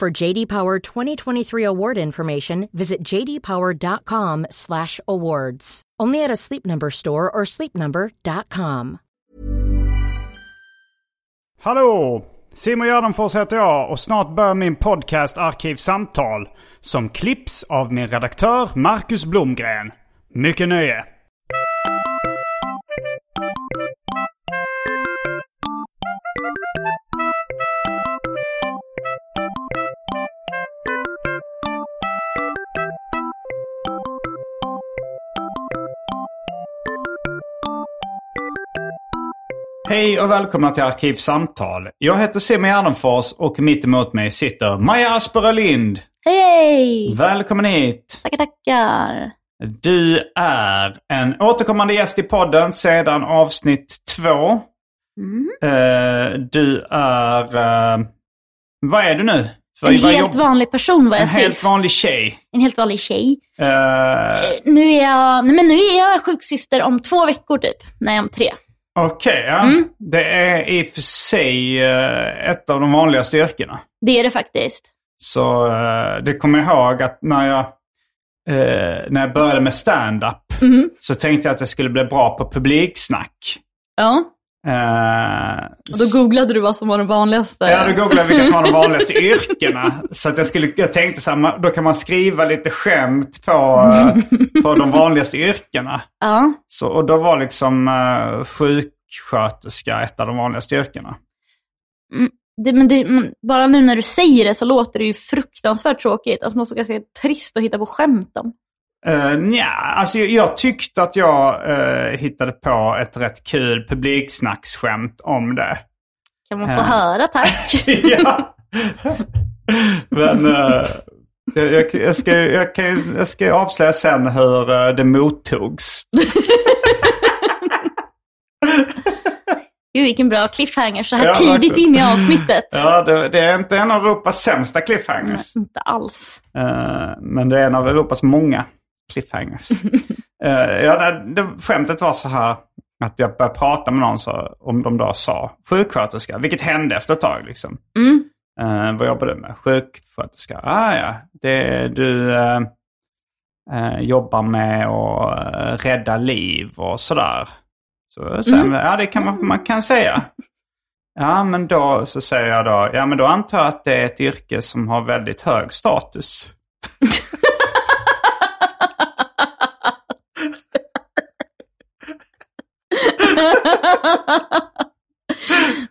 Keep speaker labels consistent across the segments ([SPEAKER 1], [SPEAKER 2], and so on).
[SPEAKER 1] For JD Power 2023 award information, visit jdpower.com/awards. Only at a Sleep Number store or sleepnumber.com.
[SPEAKER 2] Hallå! Simon Gärdenfors heter jag och snart börjar min podcast Arkivsamtal som klipps av min redaktör Marcus Blomgren. Mycket nöje! Hej och välkomna till Arkivsamtal. Jag heter Simon Gärdenfors och mitt emot mig sitter Maja Asperö Lind.
[SPEAKER 3] Hej!
[SPEAKER 2] Välkommen hit!
[SPEAKER 3] Tackar, tackar.
[SPEAKER 2] Du är en återkommande gäst i podden sedan avsnitt två.
[SPEAKER 3] Mm.
[SPEAKER 2] Eh, du är... eh, vad är du nu? Vad-
[SPEAKER 3] En helt
[SPEAKER 2] jobb-
[SPEAKER 3] vanlig person var jag
[SPEAKER 2] En helt
[SPEAKER 3] sist.
[SPEAKER 2] vanlig tjej.
[SPEAKER 3] En helt vanlig tjej.
[SPEAKER 2] Eh,
[SPEAKER 3] Nu är jag, nej men nu är jag sjuksyster om två veckor typ. Nej, om tre.
[SPEAKER 2] Okej, ja.
[SPEAKER 3] Mm.
[SPEAKER 2] Det är i och för sig eh, ett av de vanligaste yrkena.
[SPEAKER 3] Det är det faktiskt.
[SPEAKER 2] Så eh, det kommer jag ihåg att när jag, eh, när jag började med stand-up
[SPEAKER 3] Mhm.
[SPEAKER 2] så tänkte jag att jag skulle bli bra på publiksnack.
[SPEAKER 3] Ja.
[SPEAKER 2] Eh,
[SPEAKER 3] Och då googlade du vad som var det vanligaste.
[SPEAKER 2] Ja, då googlade jag vilka som var de vanligaste yrkena. Så att jag, skulle, jag tänkte så här, då kan man skriva lite skämt på, eh, på de vanligaste yrkena.
[SPEAKER 3] Ja.
[SPEAKER 2] Så, och då var liksom uh, sjuksköterska ett av de vanligaste yrkena.
[SPEAKER 3] Det, men det, bara nu när du säger det så låter det ju fruktansvärt tråkigt. Att man ska ganska trist att hitta på skämt om.
[SPEAKER 2] Uh, nja, alltså jag, jag tyckte att jag eh, hittade på ett rätt kul publiksnacksskämt om det.
[SPEAKER 3] Kan man få
[SPEAKER 2] Ja.
[SPEAKER 3] höra tack?
[SPEAKER 2] ja. Men eh, jag, jag, ska, jag, kan, jag ska avslöja sen hur eh, det mottogs.
[SPEAKER 3] Gud vilken bra cliffhanger så här
[SPEAKER 2] Ja,
[SPEAKER 3] tidigt in i avsnittet.
[SPEAKER 2] Ja, det, det är inte en av Europas sämsta cliffhangers.
[SPEAKER 3] Nej, inte alls.
[SPEAKER 2] Eh, men det är en av Europas många cliffhangers. uh, ja, det, det, skämtet var så här att jag började prata med någon så, om de då sa sjuksköterska, vilket hände efter ett tag. Liksom.
[SPEAKER 3] Mm.
[SPEAKER 2] Uh, vad jobbar du med? Sjuksköterska. Ah, ja, det, du eh, eh, jobbar med att rädda liv och sådär. Så sen, ja det kan man, man kan säga. Ja, men då så säger jag då, ja men då antar jag att det är ett yrke som har väldigt hög status.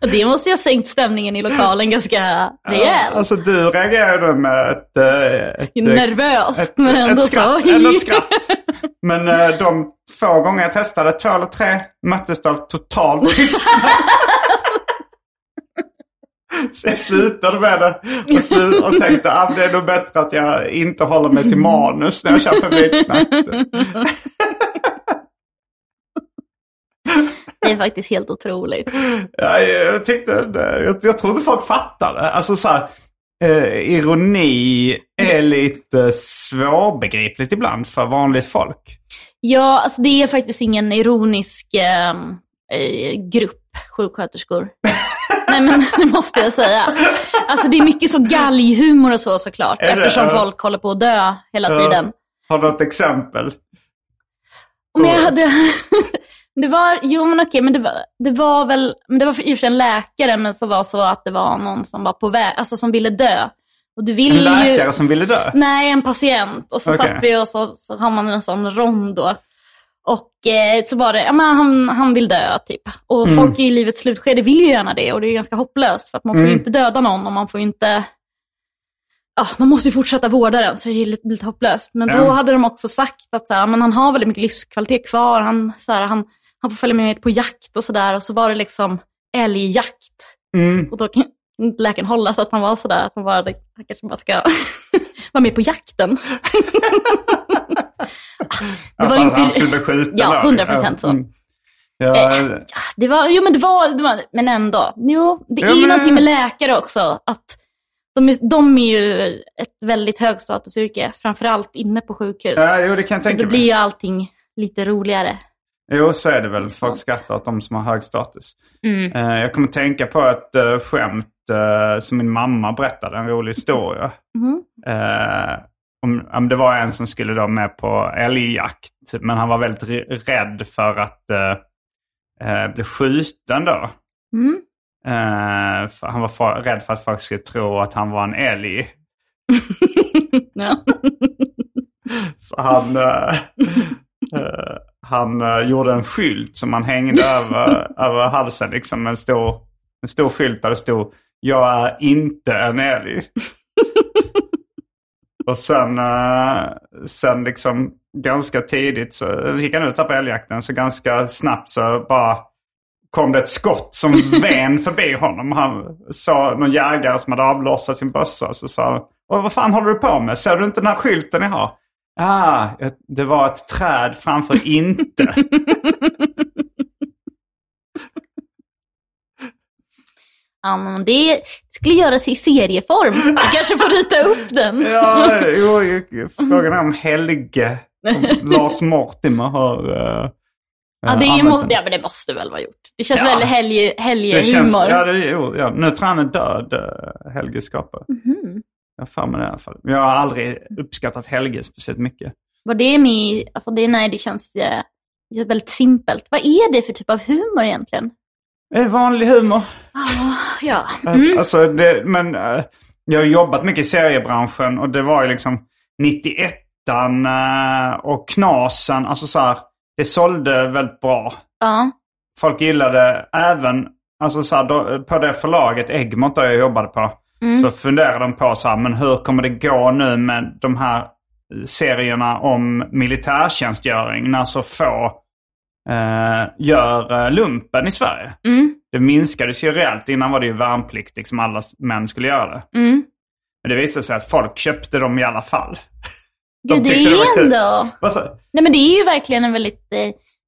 [SPEAKER 3] det måste jag ha sänkt stämningen i lokalen ganska rejält.
[SPEAKER 2] Alltså du reagerade med ett... eh, ett
[SPEAKER 3] Nervöst,
[SPEAKER 2] ett,
[SPEAKER 3] men ändå
[SPEAKER 2] ett
[SPEAKER 3] så.
[SPEAKER 2] skratt, ändå ett skratt. Men eh, de få gånger jag testade, två eller tre, möttes av total tystnad. Så jag slutade med det och, slu- och tänkte att det är nog bättre att jag inte håller mig till manus när jag kör publiksnack.
[SPEAKER 3] Det är faktiskt helt otroligt.
[SPEAKER 2] Ja, jag, tyckte, det- jag, jag trodde folk fattade. Alltså så här, eh, ironi är lite svårbegripligt ibland för vanligt folk.
[SPEAKER 3] Ja, alltså det är faktiskt ingen ironisk eh, eh, grupp sjuksköterskor. Nej men det måste jag säga. Alltså det är mycket så galghumor och så såklart.
[SPEAKER 2] Är det?
[SPEAKER 3] eftersom
[SPEAKER 2] Ja.
[SPEAKER 3] folk håller på att dö hela tiden.
[SPEAKER 2] Har du något exempel?
[SPEAKER 3] Men jag hade... Det var, jo men okej, men det var, det var väl, men det var i och för sig en läkare, men så var så att det var någon som var på väg, alltså som ville dö. Och du
[SPEAKER 2] En
[SPEAKER 3] vill
[SPEAKER 2] läkare
[SPEAKER 3] ju...
[SPEAKER 2] som ville dö?
[SPEAKER 3] Nej, en patient. Och så
[SPEAKER 2] Okej.
[SPEAKER 3] satt vi och så, så har man en sån rond då. Och eh, så var det, ja men han, han vill dö typ. Och
[SPEAKER 2] Mm.
[SPEAKER 3] folk i livets slutskede vill ju gärna det och det är ganska hopplöst för att man får ju
[SPEAKER 2] Mm.
[SPEAKER 3] inte döda någon och man får ju inte... Ja, man måste ju fortsätta vårda den så det är lite, lite hopplöst. Men då hade de också sagt att så här, men han har väldigt mycket livskvalitet kvar. Han, så här, han, han får följa med på jakt och sådär. Och så var det liksom älgjakt.
[SPEAKER 2] Mm.
[SPEAKER 3] Och då kan inte läkaren hålla så att han var sådär, att han bara, han kanske bara ska vara med på jakten. det
[SPEAKER 2] Alltså,
[SPEAKER 3] var
[SPEAKER 2] att
[SPEAKER 3] inte...
[SPEAKER 2] han skulle bli skjuten
[SPEAKER 3] Ja,
[SPEAKER 2] då?
[SPEAKER 3] 100% så.
[SPEAKER 2] Mm. Ja,
[SPEAKER 3] Eh, Det var, jo men det var, det var men ändå. Jo, det
[SPEAKER 2] Ja,
[SPEAKER 3] är ju
[SPEAKER 2] men-
[SPEAKER 3] någonting med läkare också. Att de, är, de är ju ett väldigt högstatusyrke, framförallt inne på sjukhus.
[SPEAKER 2] ja, jo, det kan jag
[SPEAKER 3] så
[SPEAKER 2] tänka
[SPEAKER 3] då blir ju allting lite roligare.
[SPEAKER 2] Jo, så är det väl. Folk skrattar åt de som har hög status.
[SPEAKER 3] Mm.
[SPEAKER 2] Eh, jag kommer tänka på ett uh, skämt eh, som min mamma berättade, en rolig historia. Eh, om, om det var en som skulle då med på älgjakt, men han var väldigt rädd för att eh, eh, bli skjuten då.
[SPEAKER 3] Mm.
[SPEAKER 2] Eh, för han var fa- rädd för att folk skulle tro att han var en älg. Så han, eh, eh, han eh, gjorde en skylt som han hängde över, över halsen. Liksom en stor, en stor skylt där det stod Jag är inte en älg. Och sen, eh, sen liksom ganska tidigt så gick han ut där på älgjakten. Så ganska snabbt så bara kom det ett skott som ven förbi honom. Han sa någon jägare som hade avlossat sin bössa. Så sa han, "Åh, vad fan håller du på med? Ser du inte den här skylten jag har? Ah, det var ett träd framför inte.
[SPEAKER 3] Ja, men det skulle göras i serieform. Du kanske får rita upp den.
[SPEAKER 2] ja, jo, frågan är om Helge, om Lars Mortimer har... Uh,
[SPEAKER 3] Ja, det, är, må- ja, men det måste väl vara gjort. Det känns
[SPEAKER 2] Ja.
[SPEAKER 3] väldigt helge,
[SPEAKER 2] det känns, ja, det, jo, ja, nu tror jag han är död, uh, Helge Skapare.
[SPEAKER 3] Mhm.
[SPEAKER 2] Jag har för mig det i alla fall. Jag har aldrig uppskattat Helge speciellt mycket.
[SPEAKER 3] Vad det är med, alltså det, nej, det känns, eh, väldigt simpelt. Vad är det för typ av humor egentligen?
[SPEAKER 2] Det är vanlig humor.
[SPEAKER 3] Ah, ja. Mm.
[SPEAKER 2] Alltså det, men eh, jag har jobbat mycket i seriebranschen och det var ju liksom 91an uh, och Knasen. Alltså så här, det sålde väldigt bra.
[SPEAKER 3] ja.
[SPEAKER 2] Folk gillade även, alltså så här, då, på det förlaget Egmont där jag jobbade på. Så funderade de på så här, men hur kommer det gå nu med de här serierna om militärtjänstgöring när så få eh, gör eh, lumpen i Sverige.
[SPEAKER 3] Mm.
[SPEAKER 2] Det minskades ju rejält. Innan var det ju värnplikt, liksom alla män skulle göra det.
[SPEAKER 3] Mm.
[SPEAKER 2] Men det visade sig att folk köpte dem i alla fall. De
[SPEAKER 3] Gud, det är ändå... Nej men det är ju verkligen en väldigt, eh,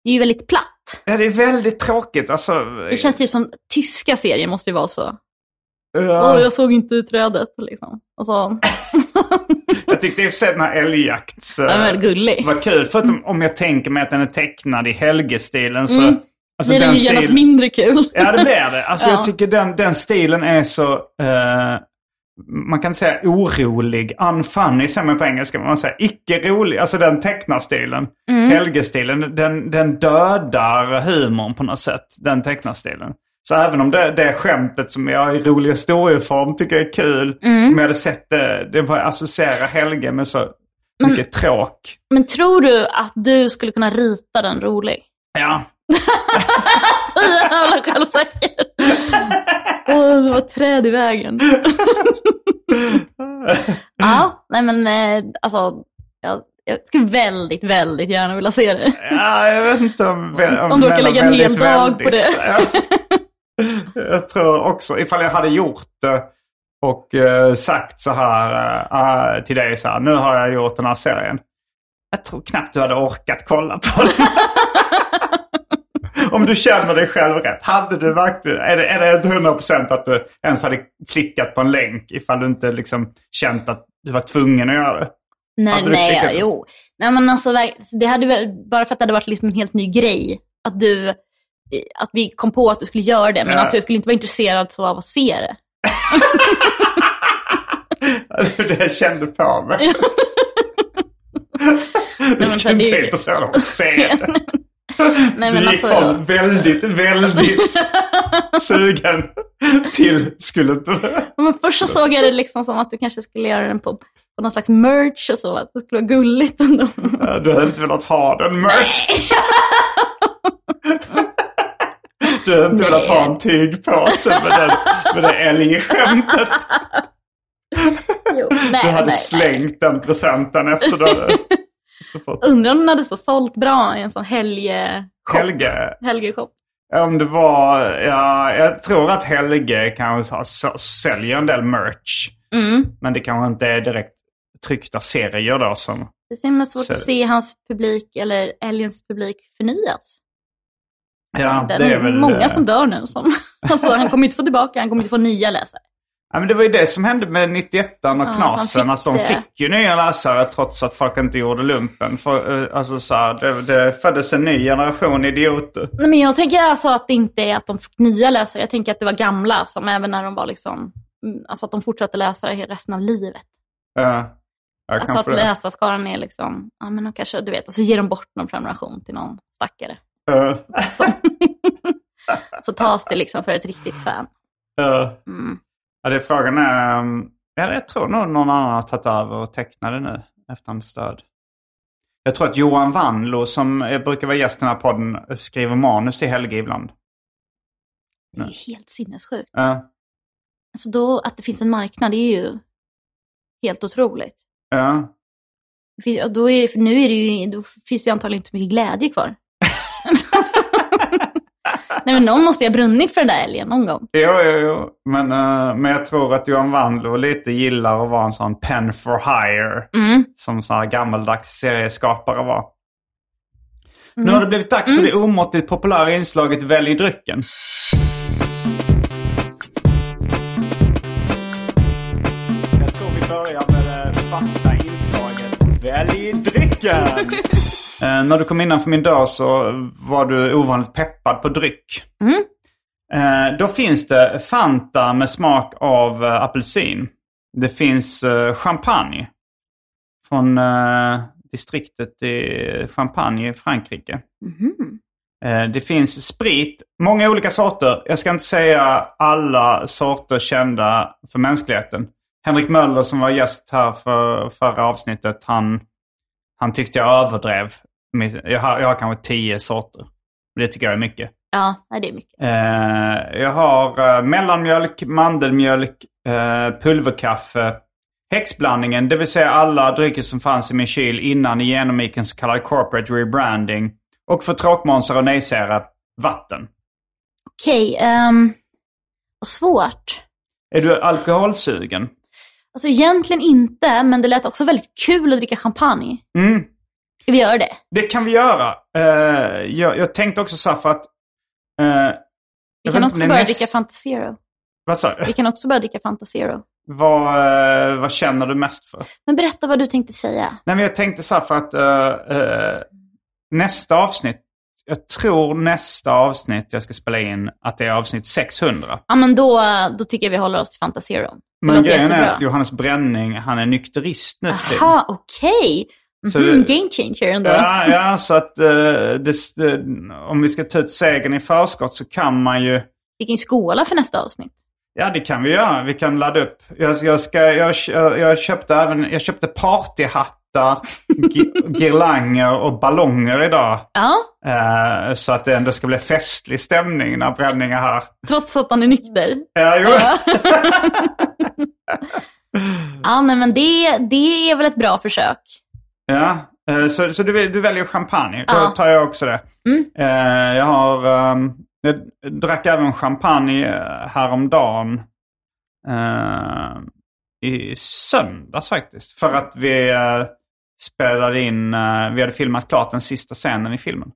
[SPEAKER 3] det är ju väldigt platt.
[SPEAKER 2] Ja, det är väldigt tråkigt. Alltså,
[SPEAKER 3] Det känns typ som tyska serier måste ju vara så.
[SPEAKER 2] Ja,
[SPEAKER 3] Åh, jag såg inte i trädet liksom. Alltså,
[SPEAKER 2] Jag tyckte i och för sig den här
[SPEAKER 3] den är väldigt gullig.
[SPEAKER 2] var kul. För att om, jag tänker mig att den är tecknad i Helge-stilen så...
[SPEAKER 3] Mm.
[SPEAKER 2] Alltså
[SPEAKER 3] det är
[SPEAKER 2] den
[SPEAKER 3] ju genast
[SPEAKER 2] stil-
[SPEAKER 3] mindre kul.
[SPEAKER 2] Ja, det blir det. Alltså
[SPEAKER 3] Ja.
[SPEAKER 2] jag tycker den, den stilen är så... eh, man kan säga orolig. Unfunny säger man på engelska. men Man säger icke-rolig. Alltså den tecknarstilen.
[SPEAKER 3] Mm.
[SPEAKER 2] Helge-stilen. Den, den dödar humorn på något sätt. Den tecknarstilen. Så även om det, det skämtet som jag i rolig historieform tycker är kul.
[SPEAKER 3] Mm.
[SPEAKER 2] Om jag hade sett det, det var associera Helge med så mycket tråk.
[SPEAKER 3] Men tror du att du skulle kunna rita den rolig?
[SPEAKER 2] Ja,
[SPEAKER 3] Så jävla självsäker. Åh, det var träd i vägen. ja, nej men eh, alltså, jag, jag skulle väldigt, väldigt gärna vilja se det.
[SPEAKER 2] Ja, jag vet inte om... om,
[SPEAKER 3] Om du orkar
[SPEAKER 2] men
[SPEAKER 3] lägga en hel
[SPEAKER 2] väldigt,
[SPEAKER 3] dag på det.
[SPEAKER 2] Ja. Jag tror också, ifall jag hade gjort det och eh, sagt så här eh, till dig så här, nu har jag gjort den här serien. Jag tror knappt du hade orkat kolla på den. Om du känner dig själv rätt, hade du verkligen, är det, är det ett hundra procent att du ens hade klickat på en länk ifall du inte liksom känt att du var tvungen att göra det?
[SPEAKER 3] Nej,
[SPEAKER 2] Hade
[SPEAKER 3] nej, jo. Nej men alltså, det hade väl, bara för att det hade varit liksom en helt ny grej. Att du, att vi kom på att du skulle göra det. Men
[SPEAKER 2] Ja.
[SPEAKER 3] alltså jag skulle inte vara intresserad så av att se det.
[SPEAKER 2] det jag kände på mig. Du skulle inte vara intresserad av att se det.
[SPEAKER 3] Nej,
[SPEAKER 2] Du
[SPEAKER 3] men
[SPEAKER 2] gick
[SPEAKER 3] alltså,
[SPEAKER 2] från väldigt, väldigt sugen till skulle inte...
[SPEAKER 3] Men först så såg jag det liksom som att du kanske skulle göra den på, på någon slags merch och så, att det skulle vara gulligt ändå.
[SPEAKER 2] Du hade inte velat ha den merch. Du hade inte
[SPEAKER 3] Nej.
[SPEAKER 2] velat ha en tygpåse med, den, med det älgskämtet.
[SPEAKER 3] Jo,
[SPEAKER 2] Du
[SPEAKER 3] nej,
[SPEAKER 2] hade
[SPEAKER 3] nej, nej.
[SPEAKER 2] slängt den presenten efter du fått
[SPEAKER 3] Undrar om den hade så sålt bra i en sån helge...
[SPEAKER 2] Helge.
[SPEAKER 3] Helgeshop.
[SPEAKER 2] Om det var, ja, jag tror att Helge kanske har- säljer en del merch.
[SPEAKER 3] Mm.
[SPEAKER 2] Men det kanske inte är direkt tryckta serier då som...
[SPEAKER 3] Det är så himla svårt
[SPEAKER 2] Så-
[SPEAKER 3] att se hans publik, eller älgens publik, förnyas.
[SPEAKER 2] Ja,
[SPEAKER 3] det är,
[SPEAKER 2] väl...
[SPEAKER 3] många
[SPEAKER 2] eh,
[SPEAKER 3] som dör nu. Som, alltså, han kommer inte få tillbaka, han kommer inte få nya läsare.
[SPEAKER 2] Ja, men det var ju det som hände med 91 och
[SPEAKER 3] han
[SPEAKER 2] Knasen. att de
[SPEAKER 3] det.
[SPEAKER 2] fick ju nya läsare trots att folk inte gjorde lumpen. För, eh, alltså, så här, det, det föddes en ny generation idioter.
[SPEAKER 3] Nej, men jag tänker alltså att det inte är att de fick nya läsare. Jag tänker att det var gamla som även när de var liksom, mm, alltså att de fortsatte läsa det resten av livet.
[SPEAKER 2] Ja, ja,
[SPEAKER 3] Alltså att läsarskaran är liksom, ja men de kanske, du vet, och så ger de bort någon prenumeration till någon stackare. Så, så tas det liksom för ett riktigt fan. Mm.
[SPEAKER 2] Ja, det är frågan är... um, Ja, jag tror nog någon annan har tagit över och tecknat det nu efter hans död. Jag tror att Johan Wanlo, som eh, brukar vara gäst i den här podden, skriver manus till Helge ibland.
[SPEAKER 3] Det är helt sinnessjukt.
[SPEAKER 2] Ja,
[SPEAKER 3] Alltså då, att det finns en marknad, det är ju helt otroligt.
[SPEAKER 2] ja.
[SPEAKER 3] Finns- Då är, nu är det ju, då finns det ju antagligen inte mycket glädje kvar. Nej men någon måste ju ha brunnit för den där älgen någon gång.
[SPEAKER 2] Jo, jo, jo. Men, eh, men jag tror att Johan Wanlo lite gillar att vara en sån pen for hire.
[SPEAKER 3] Mm.
[SPEAKER 2] Som så här gammaldags serieskapare var. Nu har det blivit dags för det omåttligt populära inslaget Välj drycken. Jag tror vi börjar med det fasta inslaget Välj drycken. eh, när du kom innanför min dörr så var du ovanligt peppad på dryck.
[SPEAKER 3] Mm.
[SPEAKER 2] Eh, då finns det Fanta med smak av eh, apelsin. Det finns eh, champagne. Från eh, distriktet i Champagne i Frankrike. Eh, det finns sprit, många olika sorter. Jag ska inte säga alla sorter kända för mänskligheten. Henrik Möller som var gäst här för förra avsnittet, han, han tyckte jag överdrev. Jag har, jag har kanske tio sorter. Det tycker jag är mycket.
[SPEAKER 3] Ja, det är mycket.
[SPEAKER 2] Eh, jag har eh, mellanmjölk, mandelmjölk, eh, pulverkaffe, häxblandningen, det vill säga alla drycker som fanns i min kyl innan ni genomgick en så kallad corporate rebranding. Och för tråkmånsar och nejsägare, vatten.
[SPEAKER 3] Okej, ehm, vad svårt.
[SPEAKER 2] Är du alkoholsugen?
[SPEAKER 3] Alltså egentligen inte, men det lät också väldigt kul att dricka champagne.
[SPEAKER 2] Mm,
[SPEAKER 3] Ska vi göra det?
[SPEAKER 2] det kan vi göra. Eh, jag, jag tänkte också så här för att... jag
[SPEAKER 3] Vi kan också börja
[SPEAKER 2] näst-
[SPEAKER 3] dricka Fanta Zero.
[SPEAKER 2] Vad sa du?
[SPEAKER 3] Vi kan också börja dricka Fanta Zero.
[SPEAKER 2] Vad, eh, vad känner du mest för?
[SPEAKER 3] Men berätta vad du tänkte säga.
[SPEAKER 2] Nej, men jag tänkte så här för att eh, eh, nästa avsnitt, jag tror nästa avsnitt jag ska spela in att det är avsnitt 600.
[SPEAKER 3] Ja, men då, då tycker jag vi håller oss till Fanta. Det
[SPEAKER 2] Men grejen är att Johannes Bränning, han är nykterist nu.
[SPEAKER 3] Aha, okej.
[SPEAKER 2] Så det-
[SPEAKER 3] Game changer ändå.
[SPEAKER 2] Ja, ja, så att eh, det, om vi ska ta ut segern i förskott så kan man ju
[SPEAKER 3] Vi kan ju skåla för nästa avsnitt.
[SPEAKER 2] Ja, det kan vi göra. Vi kan ladda upp. Jag, jag, ska, jag, jag köpte även jag köpte partyhattar, gi- girlanger och ballonger idag.
[SPEAKER 3] Ja,
[SPEAKER 2] Eh, så att det ändå ska bli festlig stämning när bränning är här.
[SPEAKER 3] trots att han är nykter.
[SPEAKER 2] Ja, jo.
[SPEAKER 3] Ja, nej, men det, det är väl ett bra försök.
[SPEAKER 2] Ja. eh, så så du, du väljer champagne. Då
[SPEAKER 3] Ja.
[SPEAKER 2] tar jag också det.
[SPEAKER 3] Mm.
[SPEAKER 2] Eh, jag har... ehm, jag drack även champagne eh, häromdagen. I söndags faktiskt. För att vi spelade in... vi hade filmat klart den sista scenen i filmen.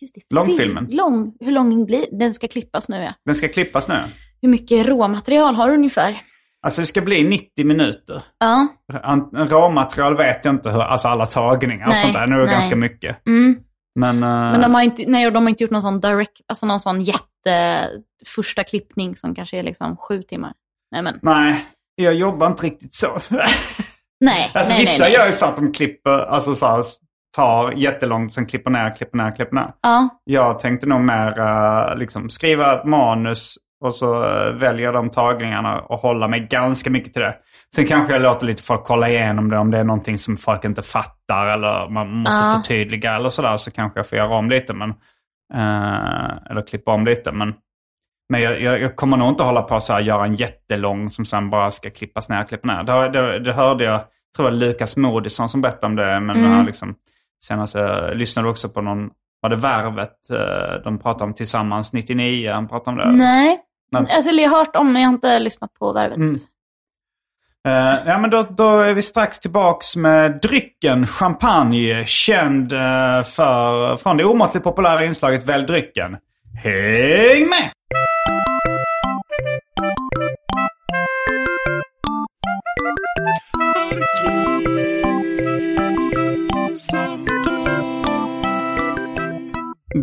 [SPEAKER 3] Just det,
[SPEAKER 2] Långfilmen.
[SPEAKER 3] film- Lång, hur lång blir den? ska klippas nu ja.
[SPEAKER 2] Den ska klippas nu.
[SPEAKER 3] Hur mycket råmaterial har du ungefär?
[SPEAKER 2] Alltså det ska bli 90 minuter.
[SPEAKER 3] Ja.
[SPEAKER 2] Råmaterial vet jag inte hur, alltså alla tagningar och
[SPEAKER 3] Nej,
[SPEAKER 2] sånt där. Nu är det
[SPEAKER 3] nej.
[SPEAKER 2] ganska mycket.
[SPEAKER 3] Mm.
[SPEAKER 2] Men, eh,
[SPEAKER 3] Men de har, inte, nej, de har inte gjort någon sån direct, alltså någon sån jätte första klippning som kanske är liksom sju timmar. Nej men,
[SPEAKER 2] nej, jag jobbar inte riktigt så.
[SPEAKER 3] nej,
[SPEAKER 2] alltså
[SPEAKER 3] nej,
[SPEAKER 2] vissa
[SPEAKER 3] nej,
[SPEAKER 2] gör ju så att de klipper, alltså så här, tar jättelångt, sen klipper ner, klipper ner, klipper ner.
[SPEAKER 3] Ja,
[SPEAKER 2] Jag tänkte nog mer eh, liksom skriva ett manus Och så eh, väljer jag de tagningarna och håller mig ganska mycket till det. Sen kanske jag låter lite folk kolla igenom det om det är någonting som folk inte fattar eller man måste
[SPEAKER 3] Ja.
[SPEAKER 2] förtydliga eller sådär. Så kanske jag får göra om lite. Men, eh, eller klippa om lite. Men, men jag, jag, jag kommer nog inte hålla på så här, göra en jättelång som sen bara ska klippas ner, klippa ner. Det, det, det hörde jag, tror jag Lukas Moodysson som berättade om det. Men
[SPEAKER 3] Mm.
[SPEAKER 2] liksom, senast jag lyssnade också på någon, var det Värvet eh, de pratade om tillsammans 99? Han pratade om det.
[SPEAKER 3] Nej.
[SPEAKER 2] Nej.
[SPEAKER 3] Alltså, jag har hört om men jag har inte lyssnat på Värvet.
[SPEAKER 2] Mm. Eh, ja, men då, då är vi strax tillbaks med drycken champagne, känd eh, för, från det omåttligt populära inslaget Välj drycken. Häng med!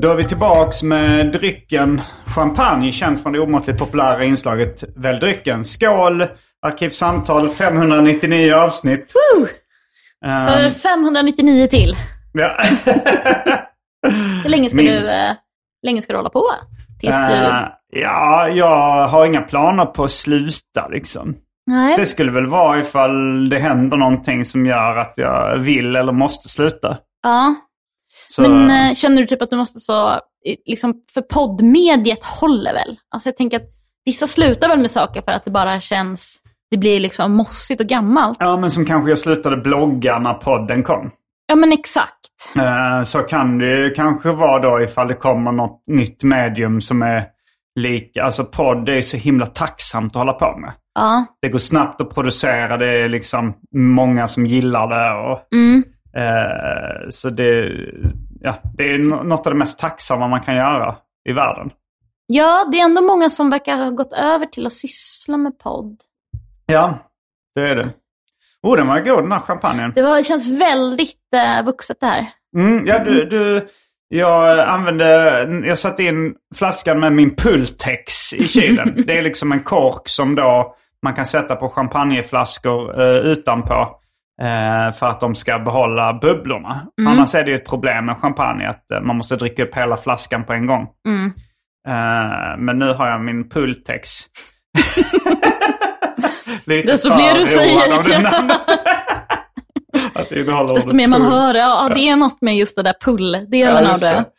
[SPEAKER 2] Då är vi tillbaks med drycken champagne, känd från det omåttligt populära inslaget Välj drycken. Skål! Arkivsamtal 599 avsnitt.
[SPEAKER 3] Woo!
[SPEAKER 2] Ehm,
[SPEAKER 3] För 599 till.
[SPEAKER 2] ja.
[SPEAKER 3] Hur länge ska,
[SPEAKER 2] Minst.
[SPEAKER 3] du, eh, länge ska du hålla på? Tills du...
[SPEAKER 2] Eh, ja, jag har inga planer på att sluta liksom.
[SPEAKER 3] Nej.
[SPEAKER 2] Det skulle väl vara ifall det händer någonting som gör att jag vill eller måste sluta.
[SPEAKER 3] Ja.
[SPEAKER 2] Så,
[SPEAKER 3] Men eh, känner du typ att du måste så, liksom, för poddmediet håller väl? Alltså jag tänker att vissa slutar väl med saker för att det bara känns, det blir liksom mossigt och gammalt.
[SPEAKER 2] Ja, men som kanske jag slutade blogga när podden kom.
[SPEAKER 3] Ja men exakt.
[SPEAKER 2] Eh, Så kan det ju kanske vara då ifall det kommer något nytt medium som är lika. Alltså podd är ju så himla tacksamt att hålla på med.
[SPEAKER 3] Ja.
[SPEAKER 2] Det går snabbt att producera, det är liksom många som gillar det. Och,
[SPEAKER 3] Mm.
[SPEAKER 2] eh, så det, ja, det är något av det mest tacksamma man kan göra i världen.
[SPEAKER 3] Ja, det är ändå många som verkar ha gått över till att syssla med podd.
[SPEAKER 2] Ja, det är det. Oh, den var god den här champagnen.
[SPEAKER 3] Det, var, det känns väldigt eh, vuxet det här.
[SPEAKER 2] Mm, ja, du, du, jag använde, jag satte in flaskan med min Pultex i kylen. det är liksom en kork som då man kan sätta på champagneflaskor eh, utanpå. Eh, för att de ska behålla bubblorna. Annars är det ju ett problem med champagne att eh, man måste dricka upp hela flaskan på en gång.
[SPEAKER 3] Mm.
[SPEAKER 2] Eh, men nu har jag min Pultex. Lite
[SPEAKER 3] Desto fler du säger.
[SPEAKER 2] det att det innehåller
[SPEAKER 3] Desto mer man
[SPEAKER 2] pull.
[SPEAKER 3] hör, ja det är något med just det där pull-delen
[SPEAKER 2] Ja,
[SPEAKER 3] av det.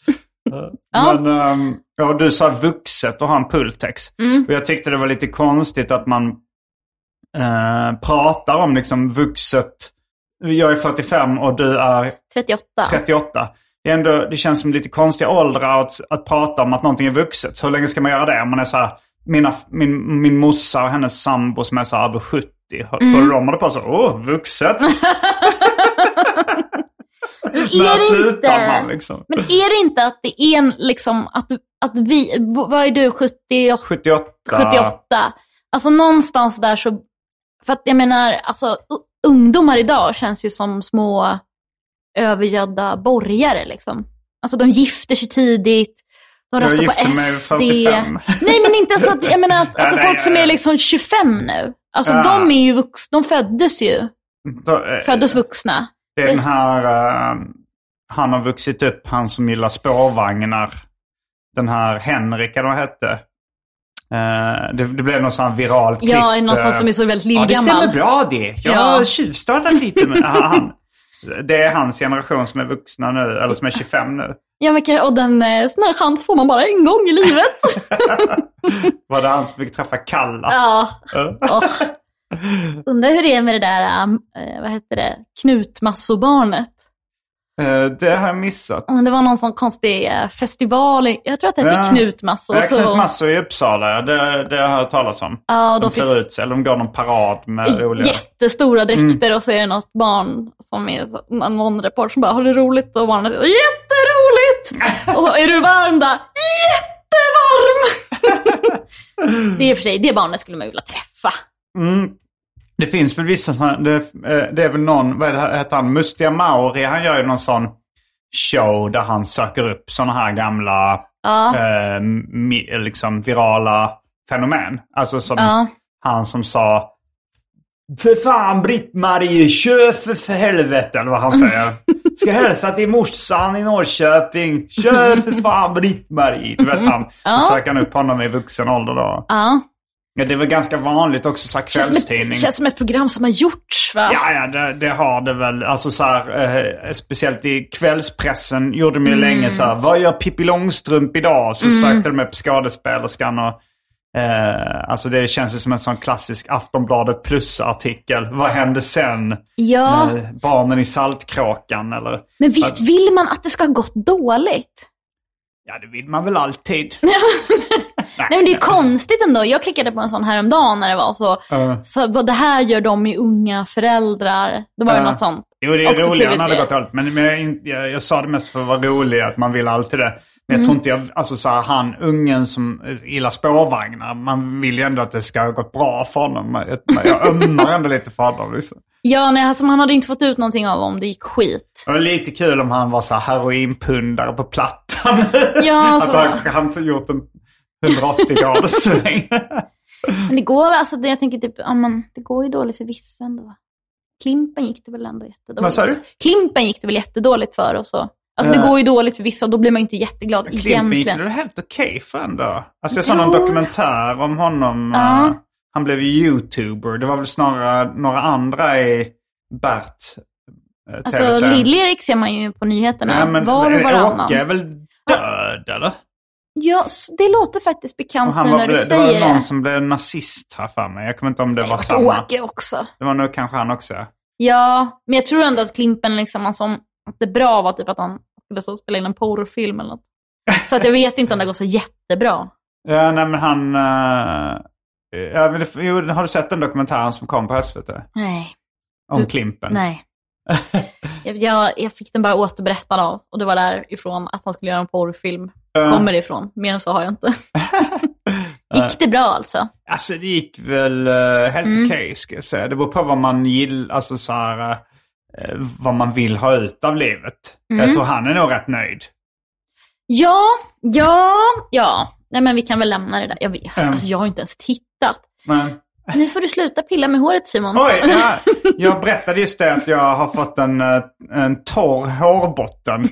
[SPEAKER 2] Ja. Men ehm, ja, du sa vuxet och ha en Pultex.
[SPEAKER 3] Mm.
[SPEAKER 2] Och jag tyckte det var lite konstigt att man eh, pratar om liksom vuxet. Jag är 45 och du är
[SPEAKER 3] 38.
[SPEAKER 2] 38. Det, är ändå, det känns som lite konstiga åldrar att, att prata om att någonting är vuxet. Så hur länge ska man göra det? Om man är så här, mina, min, min morsa och hennes sambo som är så över 70. Tror
[SPEAKER 3] Mm.
[SPEAKER 2] du de håller på så? Åh, vuxet!
[SPEAKER 3] Är
[SPEAKER 2] När
[SPEAKER 3] det inte-
[SPEAKER 2] man liksom?
[SPEAKER 3] Men är det inte att det är en, liksom, att, att vi, vad är du, 70,
[SPEAKER 2] 78.
[SPEAKER 3] 78? Alltså någonstans där så, för att jag menar, alltså ungdomar idag känns ju som små övergödda borgare liksom. Alltså de gifter sig tidigt, de röstar på SD.
[SPEAKER 2] 45.
[SPEAKER 3] Nej men inte så att, jag menar att alltså,
[SPEAKER 2] Ja, nej,
[SPEAKER 3] folk som
[SPEAKER 2] ja,
[SPEAKER 3] är
[SPEAKER 2] ja.
[SPEAKER 3] liksom 25 nu, alltså
[SPEAKER 2] Ja.
[SPEAKER 3] de är ju vux, de föddes ju,
[SPEAKER 2] Då, eh,
[SPEAKER 3] föddes vuxna.
[SPEAKER 2] Det är den här, eh, han har vuxit upp, han som gillar spårvagnar. Den här Henrik, eller vad hette. Eh, det, det blev någon sån viral klipp.
[SPEAKER 3] Ja, någon
[SPEAKER 2] eh,
[SPEAKER 3] som är så väldigt
[SPEAKER 2] Ja, det stämmer
[SPEAKER 3] lillgammal.
[SPEAKER 2] bra det. Jag
[SPEAKER 3] Ja.
[SPEAKER 2] har tjuvstartat lite med han. Det är hans generation som är vuxna nu, eller som är 25 nu.
[SPEAKER 3] Ja, men, och den, eh, sån här chans får man bara en gång i livet.
[SPEAKER 2] Var det han som fick träffa Kalla?
[SPEAKER 3] ja, åh. Undrar hur det är med det där, vad heter det, knutmassobarnet.
[SPEAKER 2] Eh, det har jag missat.
[SPEAKER 3] Mm, Det var någon sån konstig eh, festival, jag tror att det hette
[SPEAKER 2] Ja.
[SPEAKER 3] knutmasso.
[SPEAKER 2] Jag
[SPEAKER 3] och
[SPEAKER 2] har
[SPEAKER 3] så,
[SPEAKER 2] massor i Uppsala, det, det har jag hört talas om.
[SPEAKER 3] ja,
[SPEAKER 2] De klär
[SPEAKER 3] finns
[SPEAKER 2] ut sig, eller de går någon parad med roliga...
[SPEAKER 3] jättestora
[SPEAKER 2] Mm.
[SPEAKER 3] dräkter och så är det något barn som är någon- reporter som bara, har du roligt? Och barnet, jätteroligt! och så, är du varm då? Jättevarm! det är för sig, det barnet skulle man vilja träffa.
[SPEAKER 2] Mm. Det finns väl vissa sådana, det, eh, det är väl någon, vad det, heter han, Mustiga Mauri, han gör ju någon sån show där han söker upp sådana här gamla,
[SPEAKER 3] Ja.
[SPEAKER 2] eh, mi, liksom virala fenomen. Alltså som
[SPEAKER 3] Ja.
[SPEAKER 2] han som sa För fan Britt-Marie, kör för, för helvete, eller vad han säger. Ska hälsa till morsan i Norrköping. Kör för fan Britt-Marie. Du vet han.
[SPEAKER 3] Ja.
[SPEAKER 2] Då söker han upp honom i vuxen ålder då.
[SPEAKER 3] Ja.
[SPEAKER 2] Ja, det är väl ganska vanligt också så här
[SPEAKER 3] Känns som,
[SPEAKER 2] kvällstidning.
[SPEAKER 3] ett, känns som ett program som har gjorts va?
[SPEAKER 2] Ja, ja det, det har det väl. Alltså så här, eh, speciellt i kvällspressen gjorde de ju
[SPEAKER 3] Mm.
[SPEAKER 2] länge så här. Vad gör Pippi Långstrump idag? Så sökte de upp skådespelerskan och... Eh, alltså det känns ju som en sån klassisk Aftonbladet plus-artikel. Vad hände sen?
[SPEAKER 3] Ja,
[SPEAKER 2] Med barnen i Saltkråkan eller...
[SPEAKER 3] men visst vill man att det ska ha gått dåligt?
[SPEAKER 2] Ja, det vill man väl alltid.
[SPEAKER 3] Nej men det är konstigt ändå. Jag klickade på en sån häromdagen när det var så.
[SPEAKER 2] Ja.
[SPEAKER 3] Så vad det här gör de i unga föräldrar. Det var ju
[SPEAKER 2] Ja.
[SPEAKER 3] något sånt.
[SPEAKER 2] Jo, det är roligare när det
[SPEAKER 3] TV3.
[SPEAKER 2] gått dåligt. Men, men jag, jag, jag sa det mest för att vara rolig, att man vill alltid det. Men
[SPEAKER 3] Mm.
[SPEAKER 2] jag tror inte jag, alltså så här, han ungen som gillar spårvagnar, man vill ju ändå att det ska ha gått bra för honom. Jag, jag ömmar ändå lite för honom. Liksom.
[SPEAKER 3] Ja, nej, alltså, man hade inte fått ut någonting av om det gick skit.
[SPEAKER 2] Det var lite kul om han var så här heroinpundare på plattan.
[SPEAKER 3] Ja,
[SPEAKER 2] att
[SPEAKER 3] så.
[SPEAKER 2] han, han gjort en 180 graders sväng.
[SPEAKER 3] Men det går alltså, det, jag tänker typ, ja, men, det går ju dåligt för vissa ändå. Klimpen gick det väl ändå jättedåligt
[SPEAKER 2] Vad sa du?
[SPEAKER 3] Klimpen gick det väl jättedåligt för och så. Alltså det går ju dåligt för vissa och då blir man ju inte jätteglad
[SPEAKER 2] Klimpen gick
[SPEAKER 3] egentligen.
[SPEAKER 2] det helt okej för ändå. Alltså jag såg någon dokumentär om honom.
[SPEAKER 3] Ja.
[SPEAKER 2] eh, han blev ju youtuber. Det var väl snarare några andra i Bert. eh,
[SPEAKER 3] Alltså. Lill-Erik ser man ju på nyheterna
[SPEAKER 2] Ja, men
[SPEAKER 3] var och varannan.
[SPEAKER 2] Åke är väl död eller?
[SPEAKER 3] Ja, det låter faktiskt bekant nu
[SPEAKER 2] var,
[SPEAKER 3] när du
[SPEAKER 2] det var
[SPEAKER 3] säger
[SPEAKER 2] någon
[SPEAKER 3] det.
[SPEAKER 2] som blev nazist här för mig. Jag kommer inte om det
[SPEAKER 3] Nej,
[SPEAKER 2] var samma.
[SPEAKER 3] Åke också.
[SPEAKER 2] Det var nog kanske han också.
[SPEAKER 3] Ja, men jag tror ändå att Klimpen liksom, alltså, att det bra var typ att han skulle så spela in en porrfilm eller något. Så att jag vet inte om det går så jättebra.
[SPEAKER 2] Ja, nej men han... eh, ja, men det, jo, har du sett den dokumentären som kom på SVT?
[SPEAKER 3] Nej,
[SPEAKER 2] Om
[SPEAKER 3] Du-
[SPEAKER 2] Klimpen?
[SPEAKER 3] nej. Jag, jag, jag fick den bara återberättad av och det var därifrån att han skulle göra en porrfilm.
[SPEAKER 2] Ja.
[SPEAKER 3] Kommer ifrån. Mer än så har jag inte. Gick det bra alltså?
[SPEAKER 2] Alltså det gick väl eh, helt
[SPEAKER 3] Mm.
[SPEAKER 2] okej ska jag säga. Det beror på vad man gillar, alltså så här, eh, vad man vill ha ut av livet.
[SPEAKER 3] Mm.
[SPEAKER 2] Jag tror han är nog rätt nöjd.
[SPEAKER 3] Ja, ja, ja. Nej men vi kan väl lämna det där. Jag, vet,
[SPEAKER 2] Mm.
[SPEAKER 3] alltså, jag har inte ens tittat.
[SPEAKER 2] Men,
[SPEAKER 3] Nu får du sluta pilla med håret Simon.
[SPEAKER 2] oj, ja, jag berättade just det att jag har fått en, eh, en torr hårbotten.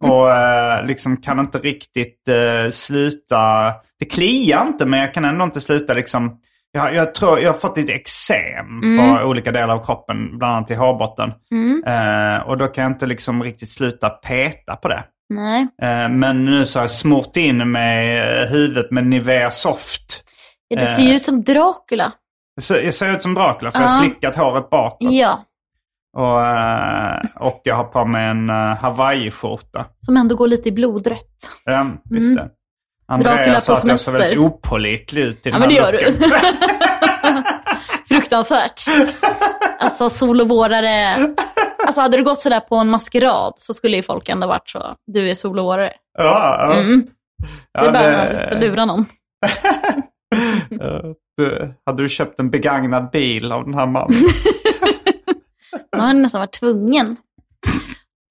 [SPEAKER 2] Och eh, liksom kan inte riktigt eh, sluta. Det kliar inte men jag kan ändå inte sluta liksom. Jag, jag tror jag har fått lite eksem på olika delar av kroppen, bland annat i hårbotten.
[SPEAKER 3] Mm.
[SPEAKER 2] Eh, och då kan jag inte liksom riktigt sluta peta på det.
[SPEAKER 3] Nej.
[SPEAKER 2] Eh, men nu så har jag smort in med eh, huvudet med Nivea Soft.
[SPEAKER 3] Ja, du ser ju ut som Dracula.
[SPEAKER 2] Jag ser ut som Dracula för jag
[SPEAKER 3] Ja.
[SPEAKER 2] har slickat håret bakåt.
[SPEAKER 3] Ja,
[SPEAKER 2] Och, eh, och jag har på mig en uh, hawaiiskjorta.
[SPEAKER 3] som ändå går lite i blodrött.
[SPEAKER 2] Ja, visst det.
[SPEAKER 3] Dracula
[SPEAKER 2] Andreas sa att jag såg väldigt opålitlig ut i
[SPEAKER 3] Ja
[SPEAKER 2] den
[SPEAKER 3] men det
[SPEAKER 2] här
[SPEAKER 3] gör du.
[SPEAKER 2] looken.
[SPEAKER 3] Fruktansvärt. Alltså sol och vårare. Alltså hade du gått sådär på en maskerad så skulle ju folk ändå varit så, du är sol och vårare.
[SPEAKER 2] ja, ja.
[SPEAKER 3] Mm. Så
[SPEAKER 2] Ja,
[SPEAKER 3] det är bara
[SPEAKER 2] det-
[SPEAKER 3] att lura någon.
[SPEAKER 2] Ja, du, hade du köpt en begagnad bil av den här mannen?
[SPEAKER 3] Man hade nästan varit tvungen.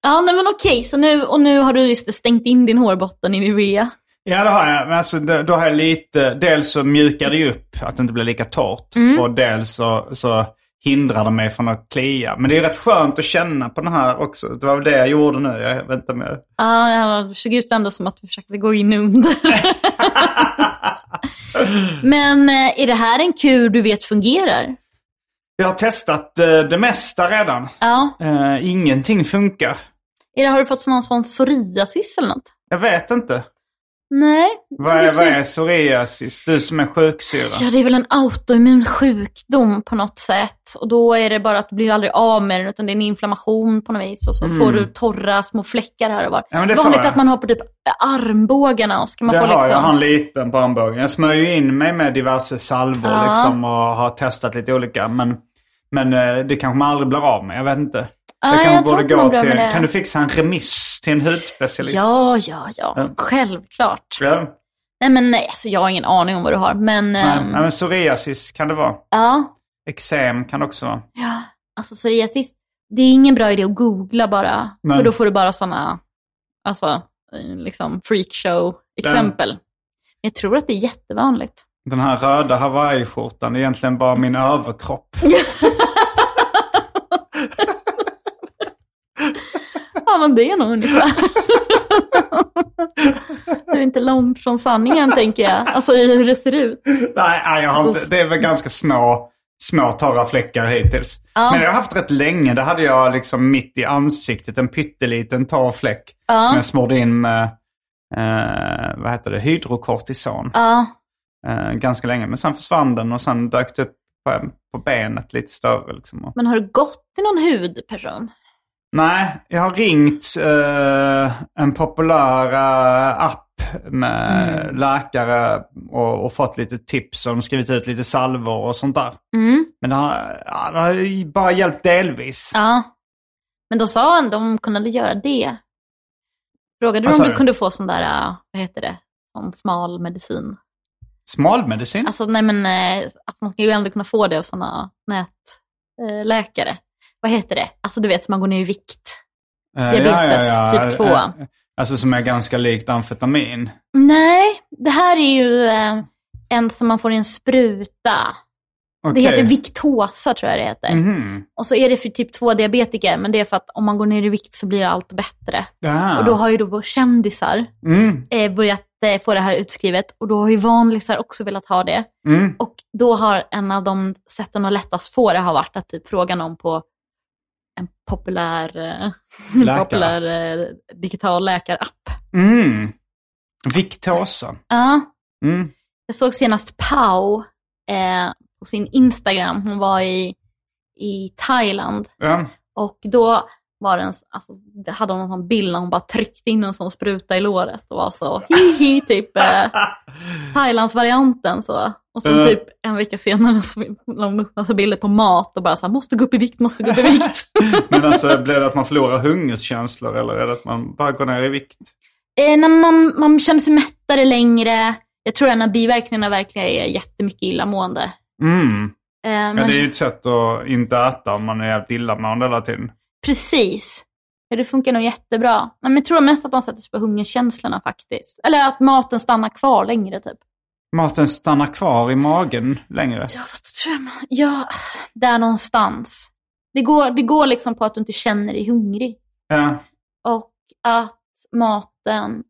[SPEAKER 3] Ja, nej men okej, så nu, och nu har du just stängt in din hårbotten i Nivea.
[SPEAKER 2] Ja, det har jag. Men alltså, då har jag lite... Dels så mjukar det upp, att det inte blir lika torrt.
[SPEAKER 3] Mm.
[SPEAKER 2] Och dels så, så hindrar det mig från att klia. Men det är rätt skönt att känna på den här också. Det var väl det jag gjorde nu. Jag jag...
[SPEAKER 3] Ja, ja, det såg ut ändå som att du försökte gå in under. men eh, är det här en kur du vet fungerar?
[SPEAKER 2] Jag har testat eh, det mesta redan.
[SPEAKER 3] Ja.
[SPEAKER 2] Eh, ingenting funkar.
[SPEAKER 3] Är det, har du fått någon sån psoriasis eller något?
[SPEAKER 2] Jag vet inte.
[SPEAKER 3] Nej.
[SPEAKER 2] Vad är, vad är psoriasis? Du som är sjuksyra.
[SPEAKER 3] Ja, det är väl en autoimmun sjukdom på något sätt. Och då är det bara att du blir aldrig av med den, utan det är en inflammation på något vis. Och så får du torra små fläckar här och var.
[SPEAKER 2] Mm. Ja, det
[SPEAKER 3] Vanligt att man har på typ armbågarna och ska man
[SPEAKER 2] det
[SPEAKER 3] få
[SPEAKER 2] har
[SPEAKER 3] liksom...
[SPEAKER 2] jag. Har en liten på armbågen. Jag smörjer in mig med diverse salvor
[SPEAKER 3] Ja.
[SPEAKER 2] liksom och har testat lite olika. Men, men eh, det kanske man aldrig blir av med. Jag vet inte.
[SPEAKER 3] Ja,
[SPEAKER 2] kanske
[SPEAKER 3] jag tror inte man blir av med det.
[SPEAKER 2] Kan du fixa en remiss till en hudspecialist?
[SPEAKER 3] Ja, ja, ja.
[SPEAKER 2] Ja.
[SPEAKER 3] Självklart.
[SPEAKER 2] Ja.
[SPEAKER 3] Nej, men nej, alltså, jag har ingen aning om vad du har. Men,
[SPEAKER 2] Nej,
[SPEAKER 3] ehm,
[SPEAKER 2] nej, men psoriasis kan det vara.
[SPEAKER 3] ja.
[SPEAKER 2] Eksem kan det också vara.
[SPEAKER 3] ja. Alltså psoriasis, det är ingen bra idé att googla bara.
[SPEAKER 2] Nej.
[SPEAKER 3] För då får du bara sådana, alltså, liksom freakshow-exempel. Men jag tror att det är jättevanligt.
[SPEAKER 2] Den här röda hawaiiskjortan är egentligen bara min överkropp.
[SPEAKER 3] Ja, men det är nog ungefär. det är inte långt från sanningen tänker jag. Alltså i hur det ser ut.
[SPEAKER 2] Nej, nej jag har inte, det är väl ganska små, små torra fläckar hittills.
[SPEAKER 3] Ja.
[SPEAKER 2] Men jag har haft rätt länge. Det hade jag liksom mitt i ansiktet. En pytteliten torr fläck.
[SPEAKER 3] Ja.
[SPEAKER 2] Som jag smorde in med, eh, vad heter det, hydrokortison.
[SPEAKER 3] Ja,
[SPEAKER 2] Eh, ganska länge. Men sen försvann den och sen dök det upp på, på benet lite större. Liksom.
[SPEAKER 3] Men har du gått till någon hudperson?
[SPEAKER 2] Nej, jag har ringt eh, en populär eh, app med
[SPEAKER 3] Mm.
[SPEAKER 2] läkare och, och fått lite tips. Och de skrivit ut lite salvor och sånt där.
[SPEAKER 3] Mm.
[SPEAKER 2] Men det har, ja, det har bara hjälpt delvis.
[SPEAKER 3] Ja. Men då sa han de kunde göra det. Frågade du om du
[SPEAKER 2] du?
[SPEAKER 3] kunde få sån där, äh, vad heter det, sån smal medicin?
[SPEAKER 2] Smalmedicin?
[SPEAKER 3] Alltså nej men, eh, alltså, man ska ju ändå kunna få det av sådana nätläkare. Vad heter det? Alltså du vet, man går ner i vikt.
[SPEAKER 2] Eh,
[SPEAKER 3] diabetes typ två.
[SPEAKER 2] Eh, Alltså som är ganska likt amfetamin.
[SPEAKER 3] Nej, det här är ju eh, en som man får i en spruta. Det
[SPEAKER 2] Okej.
[SPEAKER 3] heter Victosa tror jag det heter.
[SPEAKER 2] Mhm.
[SPEAKER 3] Och så är det för typ 2-diabetiker, men det är för att om man går ner i vikt så blir allt bättre.
[SPEAKER 2] Ja.
[SPEAKER 3] Och då har ju då kändisar
[SPEAKER 2] Mm.
[SPEAKER 3] eh, börjat eh, få det här utskrivet och då har ju vanlisar också velat ha det.
[SPEAKER 2] Mm.
[SPEAKER 3] Och då har en av de sätten att lättast få det har varit att typ fråga någon på en populär, eh, populär eh, digital läkarapp.
[SPEAKER 2] Mm. Victosa.
[SPEAKER 3] Ja,
[SPEAKER 2] Mm.
[SPEAKER 3] jag såg senast Pau eh, på sin Instagram. Hon var i, i Thailand
[SPEAKER 2] Ja.
[SPEAKER 3] och då var det en, alltså, hade hon sån bild när hon bara tryckte in en sån spruta i låret och var så hihi typ eh, Thailands-varianten så. Och sen
[SPEAKER 2] Ja.
[SPEAKER 3] typ en vecka senare så la hon upp massa bilder på mat och bara så här, måste gå upp i vikt, måste gå upp i vikt.
[SPEAKER 2] Men alltså blir det att man förlorar hungerskänslor eller är det att man bara går ner i vikt?
[SPEAKER 3] eh, när man, man känner sig mättare längre. Jag tror en av biverkningarna verkligen är jättemycket illamående.
[SPEAKER 2] Mm.
[SPEAKER 3] Eh,
[SPEAKER 2] Ja,
[SPEAKER 3] men,
[SPEAKER 2] det är ju ett sätt att inte äta om man är jävligt illamående hela tiden.
[SPEAKER 3] Precis. Ja, det funkar nog jättebra. Men jag tror mest att man sätter sig på hungerkänslorna faktiskt. Eller att maten stannar kvar längre typ.
[SPEAKER 2] Maten stannar kvar i magen längre.
[SPEAKER 3] Ja, fast tror jag man... Ja, där någonstans. Det går, det går liksom på att du inte känner dig hungrig.
[SPEAKER 2] Ja.
[SPEAKER 3] Och att maten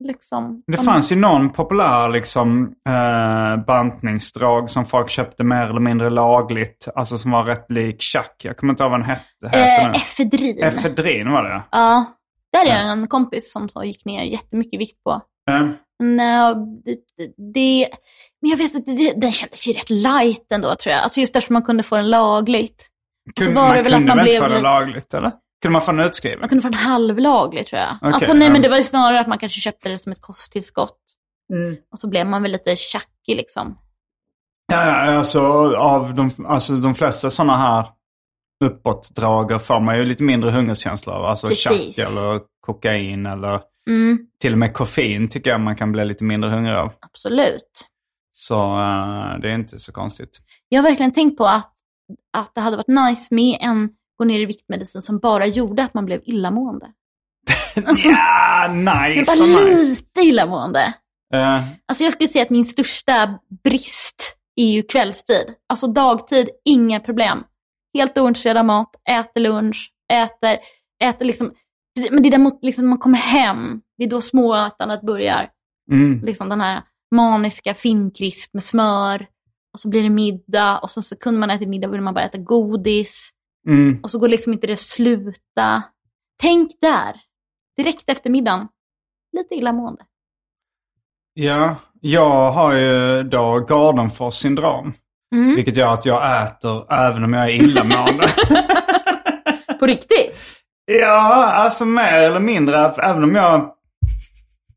[SPEAKER 3] liksom...
[SPEAKER 2] Det fanns ju någon populär liksom, eh, bantningsdrag som folk köpte mer eller mindre lagligt. Alltså som var rätt lik chack. Jag kommer inte ihåg vad den hette.
[SPEAKER 3] Eh, efedrin.
[SPEAKER 2] Efedrin var det ja.
[SPEAKER 3] ja. Där är
[SPEAKER 2] Ja.
[SPEAKER 3] en kompis som så gick ner jättemycket vikt på.
[SPEAKER 2] Eh,
[SPEAKER 3] Men, eh, det, det, men jag vet att det, den kändes ju rätt light ändå tror jag. Alltså just därför man kunde få den lagligt.
[SPEAKER 2] Kunde,
[SPEAKER 3] var
[SPEAKER 2] man
[SPEAKER 3] det väl att
[SPEAKER 2] kunde
[SPEAKER 3] man
[SPEAKER 2] väl inte
[SPEAKER 3] blev
[SPEAKER 2] få
[SPEAKER 3] lite-
[SPEAKER 2] lagligt eller? Kunde man få den utskriven?
[SPEAKER 3] Man kunde få den halvlaglig tror jag.
[SPEAKER 2] Okej,
[SPEAKER 3] alltså nej
[SPEAKER 2] ja.
[SPEAKER 3] men det var ju snarare att man kanske köpte det som ett kosttillskott.
[SPEAKER 2] Mm.
[SPEAKER 3] Och så blev man väl lite tjackig liksom.
[SPEAKER 2] Ja, ja, alltså av de, alltså, de flesta sådana här uppåtdrag får man ju lite mindre hungerkänsla av. Alltså
[SPEAKER 3] Precis.
[SPEAKER 2] eller kokain eller
[SPEAKER 3] Mm,
[SPEAKER 2] till och med koffein tycker jag man kan bli lite mindre hungrig av.
[SPEAKER 3] absolut.
[SPEAKER 2] Så eh, det är inte så konstigt.
[SPEAKER 3] Jag har verkligen tänkt på att, att det hade varit nice med en gå ner i viktmedicin som bara gjorde att man blev illamående.
[SPEAKER 2] Ja,
[SPEAKER 3] jag
[SPEAKER 2] nice,
[SPEAKER 3] var
[SPEAKER 2] så nice.
[SPEAKER 3] lite illamående.
[SPEAKER 2] Eh,
[SPEAKER 3] Alltså jag skulle säga att min största brist är ju kvällstid. Alltså dagtid, inga problem. Helt ointresserad av mat, äter lunch, äter, äter liksom. Men det är däremot liksom när man kommer hem, det är då småätandet börjar.
[SPEAKER 2] mm.
[SPEAKER 3] Liksom den här maniska finkrisp med smör. Och så blir det middag och sen så kunde man äta middag vill man bara äta godis.
[SPEAKER 2] Mm.
[SPEAKER 3] Och så går liksom inte det att sluta. Tänk där, direkt efter middagen. Lite illamående.
[SPEAKER 2] Ja, jag har ju då Gardenfors syndrom.
[SPEAKER 3] Mm.
[SPEAKER 2] Vilket gör att jag äter även om jag är illamående.
[SPEAKER 3] På riktigt?
[SPEAKER 2] Ja, alltså mer eller mindre. Även om jag...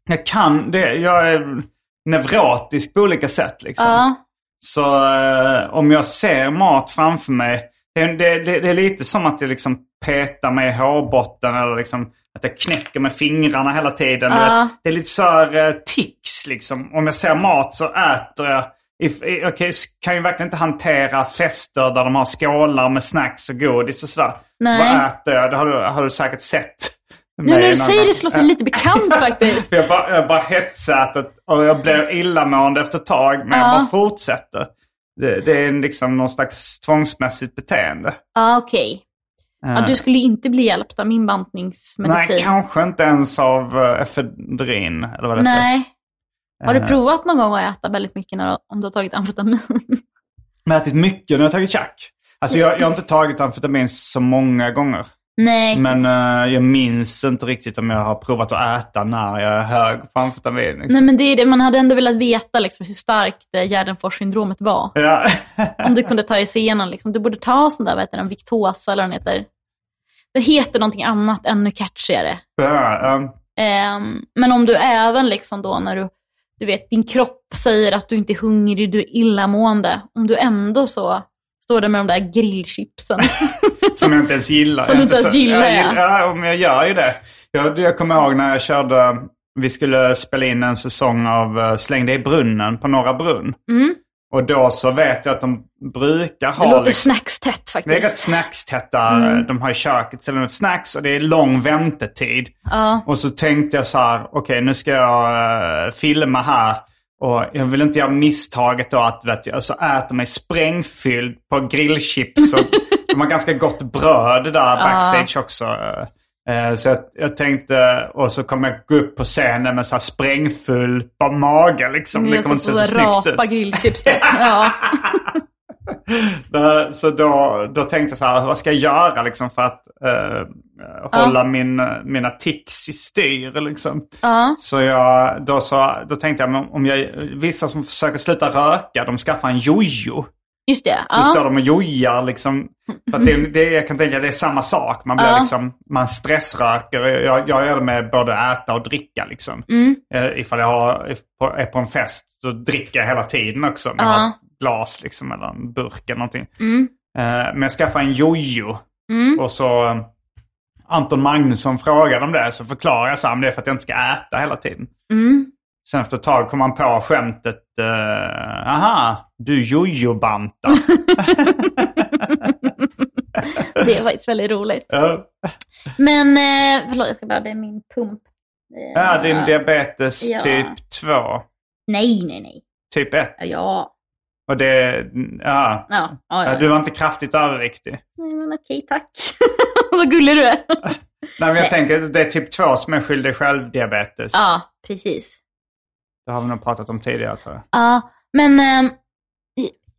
[SPEAKER 2] Jag kan det. Jag är neurotisk på olika sätt liksom.
[SPEAKER 3] Ja.
[SPEAKER 2] Så eh, om jag ser mat framför mig. Det, det, det, det är lite som att jag liksom petar mig i hårbotten eller liksom att jag knäcker med fingrarna hela tiden. Vet, Det är lite så här eh, tics liksom. Om jag ser mat så äter jag. Jag kan- kan ju verkligen inte hantera fester där de har skålar med snacks och godis och sådär.
[SPEAKER 3] Nej.
[SPEAKER 2] Vad äter jag? Det har du, har du säkert sett.
[SPEAKER 3] Nu när du säger det så låter det lite bekant faktiskt.
[SPEAKER 2] Jag bara, jag bara hetsätet och jag blir illamående efter ett tag. Men jag
[SPEAKER 3] Ja.
[SPEAKER 2] bara fortsätter. Det, det är liksom någon slags tvångsmässigt beteende.
[SPEAKER 3] Ja, okej. Ja, du skulle inte bli hjälpt av min bantningsmedicin.
[SPEAKER 2] Nej, kanske inte ens av uh, efedrin, eller vad det
[SPEAKER 3] Nej. Har du
[SPEAKER 2] Eh.
[SPEAKER 3] provat någon gång att äta väldigt mycket när, om du har tagit amfetamin?
[SPEAKER 2] Jag har ätit mycket när jag har tagit tjack. Alltså jag, jag har inte tagit amfetamin så många gånger.
[SPEAKER 3] Nej.
[SPEAKER 2] Men eh, jag minns inte riktigt om jag har provat att äta när jag är hög på amfetamin. Liksom.
[SPEAKER 3] Nej, men det är det. Man hade ändå velat veta liksom, hur starkt eh, Gärdenfors-syndromet var.
[SPEAKER 2] Ja.
[SPEAKER 3] Om du kunde ta dig igenom. Liksom. Du borde ta sån där, vad heter den, Victosa eller vad den heter. Det heter någonting annat, ännu catchigare.
[SPEAKER 2] ja, ja.
[SPEAKER 3] Ehm, men om du även liksom då när du, du vet, din kropp säger att du inte är hungrig, du är illamående. Om du ändå så står där med de där grillchipsen.
[SPEAKER 2] Som jag inte ens gillar.
[SPEAKER 3] Som du inte ens gillar,
[SPEAKER 2] jag,
[SPEAKER 3] ja.
[SPEAKER 2] gillar- ja. men jag gör ju det. Jag, jag kommer ihåg när jag körde, vi skulle spela in en säsong av uh, Släng dig i brunnen på Norra Brunn.
[SPEAKER 3] Mm.
[SPEAKER 2] Och då så vet jag att de brukar ha...
[SPEAKER 3] Det låter
[SPEAKER 2] liksom-
[SPEAKER 3] snackstätt
[SPEAKER 2] det är rätt
[SPEAKER 3] faktiskt.
[SPEAKER 2] snackstätt där. De har i köket ställer upp snacks och det är lång väntetid.
[SPEAKER 3] Ja.
[SPEAKER 2] Och så tänkte jag så här, okej nu ska jag eh, filma här. Och jag vill inte göra misstaget då att vet jag, så äter mig sprängfylld på grillchips. Och de har ganska gott bröd där backstage också. Eh, Så jag, jag tänkte, och så kommer jag gå upp på scenen med så här sprängfull på mage liksom.
[SPEAKER 3] Det
[SPEAKER 2] Det
[SPEAKER 3] är
[SPEAKER 2] kommer
[SPEAKER 3] så,
[SPEAKER 2] inte se så
[SPEAKER 3] så
[SPEAKER 2] snyggt ut.
[SPEAKER 3] rapa grillchips typ. Ja.
[SPEAKER 2] Så då, då tänkte jag så här, vad ska jag göra liksom för att eh, hålla min, mina tics i styr liksom.
[SPEAKER 3] ja.
[SPEAKER 2] Så jag, då, så, då tänkte jag, om jag, vissa som försöker sluta röka, de skaffar en jojo.
[SPEAKER 3] Just det.
[SPEAKER 2] Så står
[SPEAKER 3] Ja.
[SPEAKER 2] de och jojar liksom. För det, det, jag kan tänka att det är samma sak. Man blir liksom, man stressröker. Jag, jag gör det med både äta och dricka liksom.
[SPEAKER 3] Mm.
[SPEAKER 2] Eh, Ifall jag har, är på- är på en fest så dricker jag hela tiden också. Glas liksom, eller en burk eller någonting.
[SPEAKER 3] Mm.
[SPEAKER 2] Eh, Men jag skaffade en jojo.
[SPEAKER 3] Mm.
[SPEAKER 2] Och så eh, Anton Magnusson frågade om det. Så förklarade jag så här, "Men det är för att jag inte ska äta hela tiden.
[SPEAKER 3] Mm.
[SPEAKER 2] Sen efter ett tag kom man på skämtet. Uh, aha, du jojo-bantar.
[SPEAKER 3] Det är faktiskt väldigt roligt.
[SPEAKER 2] ja,
[SPEAKER 3] Men, eh, förlåt jag ska bara, det är min pump.
[SPEAKER 2] Ja, din diabetes
[SPEAKER 3] Ja.
[SPEAKER 2] typ 2.
[SPEAKER 3] Nej, nej, nej.
[SPEAKER 2] Typ 1.
[SPEAKER 3] Ja.
[SPEAKER 2] Och det, ja.
[SPEAKER 3] Ja, ja, ja.
[SPEAKER 2] Du var inte kraftigt överviktig.
[SPEAKER 3] Nej, men okej, tack. Vad gullig du är.
[SPEAKER 2] Nej, men jag
[SPEAKER 3] Nej.
[SPEAKER 2] tänker det är typ 2 som är skyldig själv diabetes.
[SPEAKER 3] ja, precis.
[SPEAKER 2] Det har vi nog pratat om tidigare tror jag.
[SPEAKER 3] Ja, men ehm,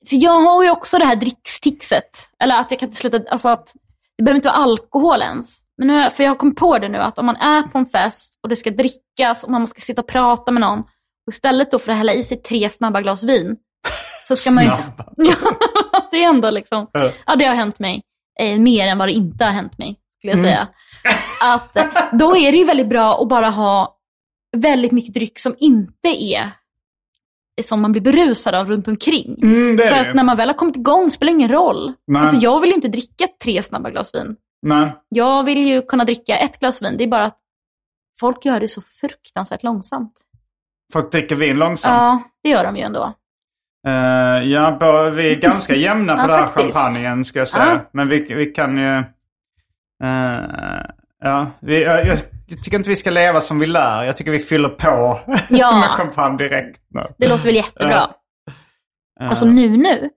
[SPEAKER 3] för jag har ju också det här drickstixet. Eller att jag kan inte sluta, alltså att det behöver inte vara alkohol ens. Men nu, för jag har kommit på det nu att om man är på en fest och det ska drickas och man ska sitta och prata med någon. Och istället då för att hälla i sig tre snabba glas vin. Så ska man ju... Ja, det är ändå liksom,
[SPEAKER 2] Ja.
[SPEAKER 3] det har hänt mig. Eh, mer än vad det inte har hänt mig, skulle jag
[SPEAKER 2] Mm.
[SPEAKER 3] säga. Att, eh, då är det ju väldigt bra att bara ha väldigt mycket dryck som inte är som man blir berusad av runt omkring.
[SPEAKER 2] Mm,
[SPEAKER 3] För att när man väl har kommit igång spelar det ingen roll.
[SPEAKER 2] Nej.
[SPEAKER 3] Alltså jag vill ju inte dricka tre snabba glas vin.
[SPEAKER 2] Men,
[SPEAKER 3] Jag vill ju kunna dricka ett glas vin. Det är bara att folk gör det så fruktansvärt långsamt.
[SPEAKER 2] folk dricker vin långsamt.
[SPEAKER 3] Ja, det gör de ju ändå.
[SPEAKER 2] Eh, ja, vi är ganska jämna på
[SPEAKER 3] Ja,
[SPEAKER 2] den här
[SPEAKER 3] faktiskt.
[SPEAKER 2] champagnen ska jag säga.
[SPEAKER 3] Ja.
[SPEAKER 2] Men vi, vi kan ju... eh, ja, vi, jag, jag tycker inte vi ska leva som vi lär. Jag tycker vi fyller på
[SPEAKER 3] Ja.
[SPEAKER 2] med champagne direkt. Nu.
[SPEAKER 3] Det låter väl jättebra.
[SPEAKER 2] Eh,
[SPEAKER 3] Alltså nu nu.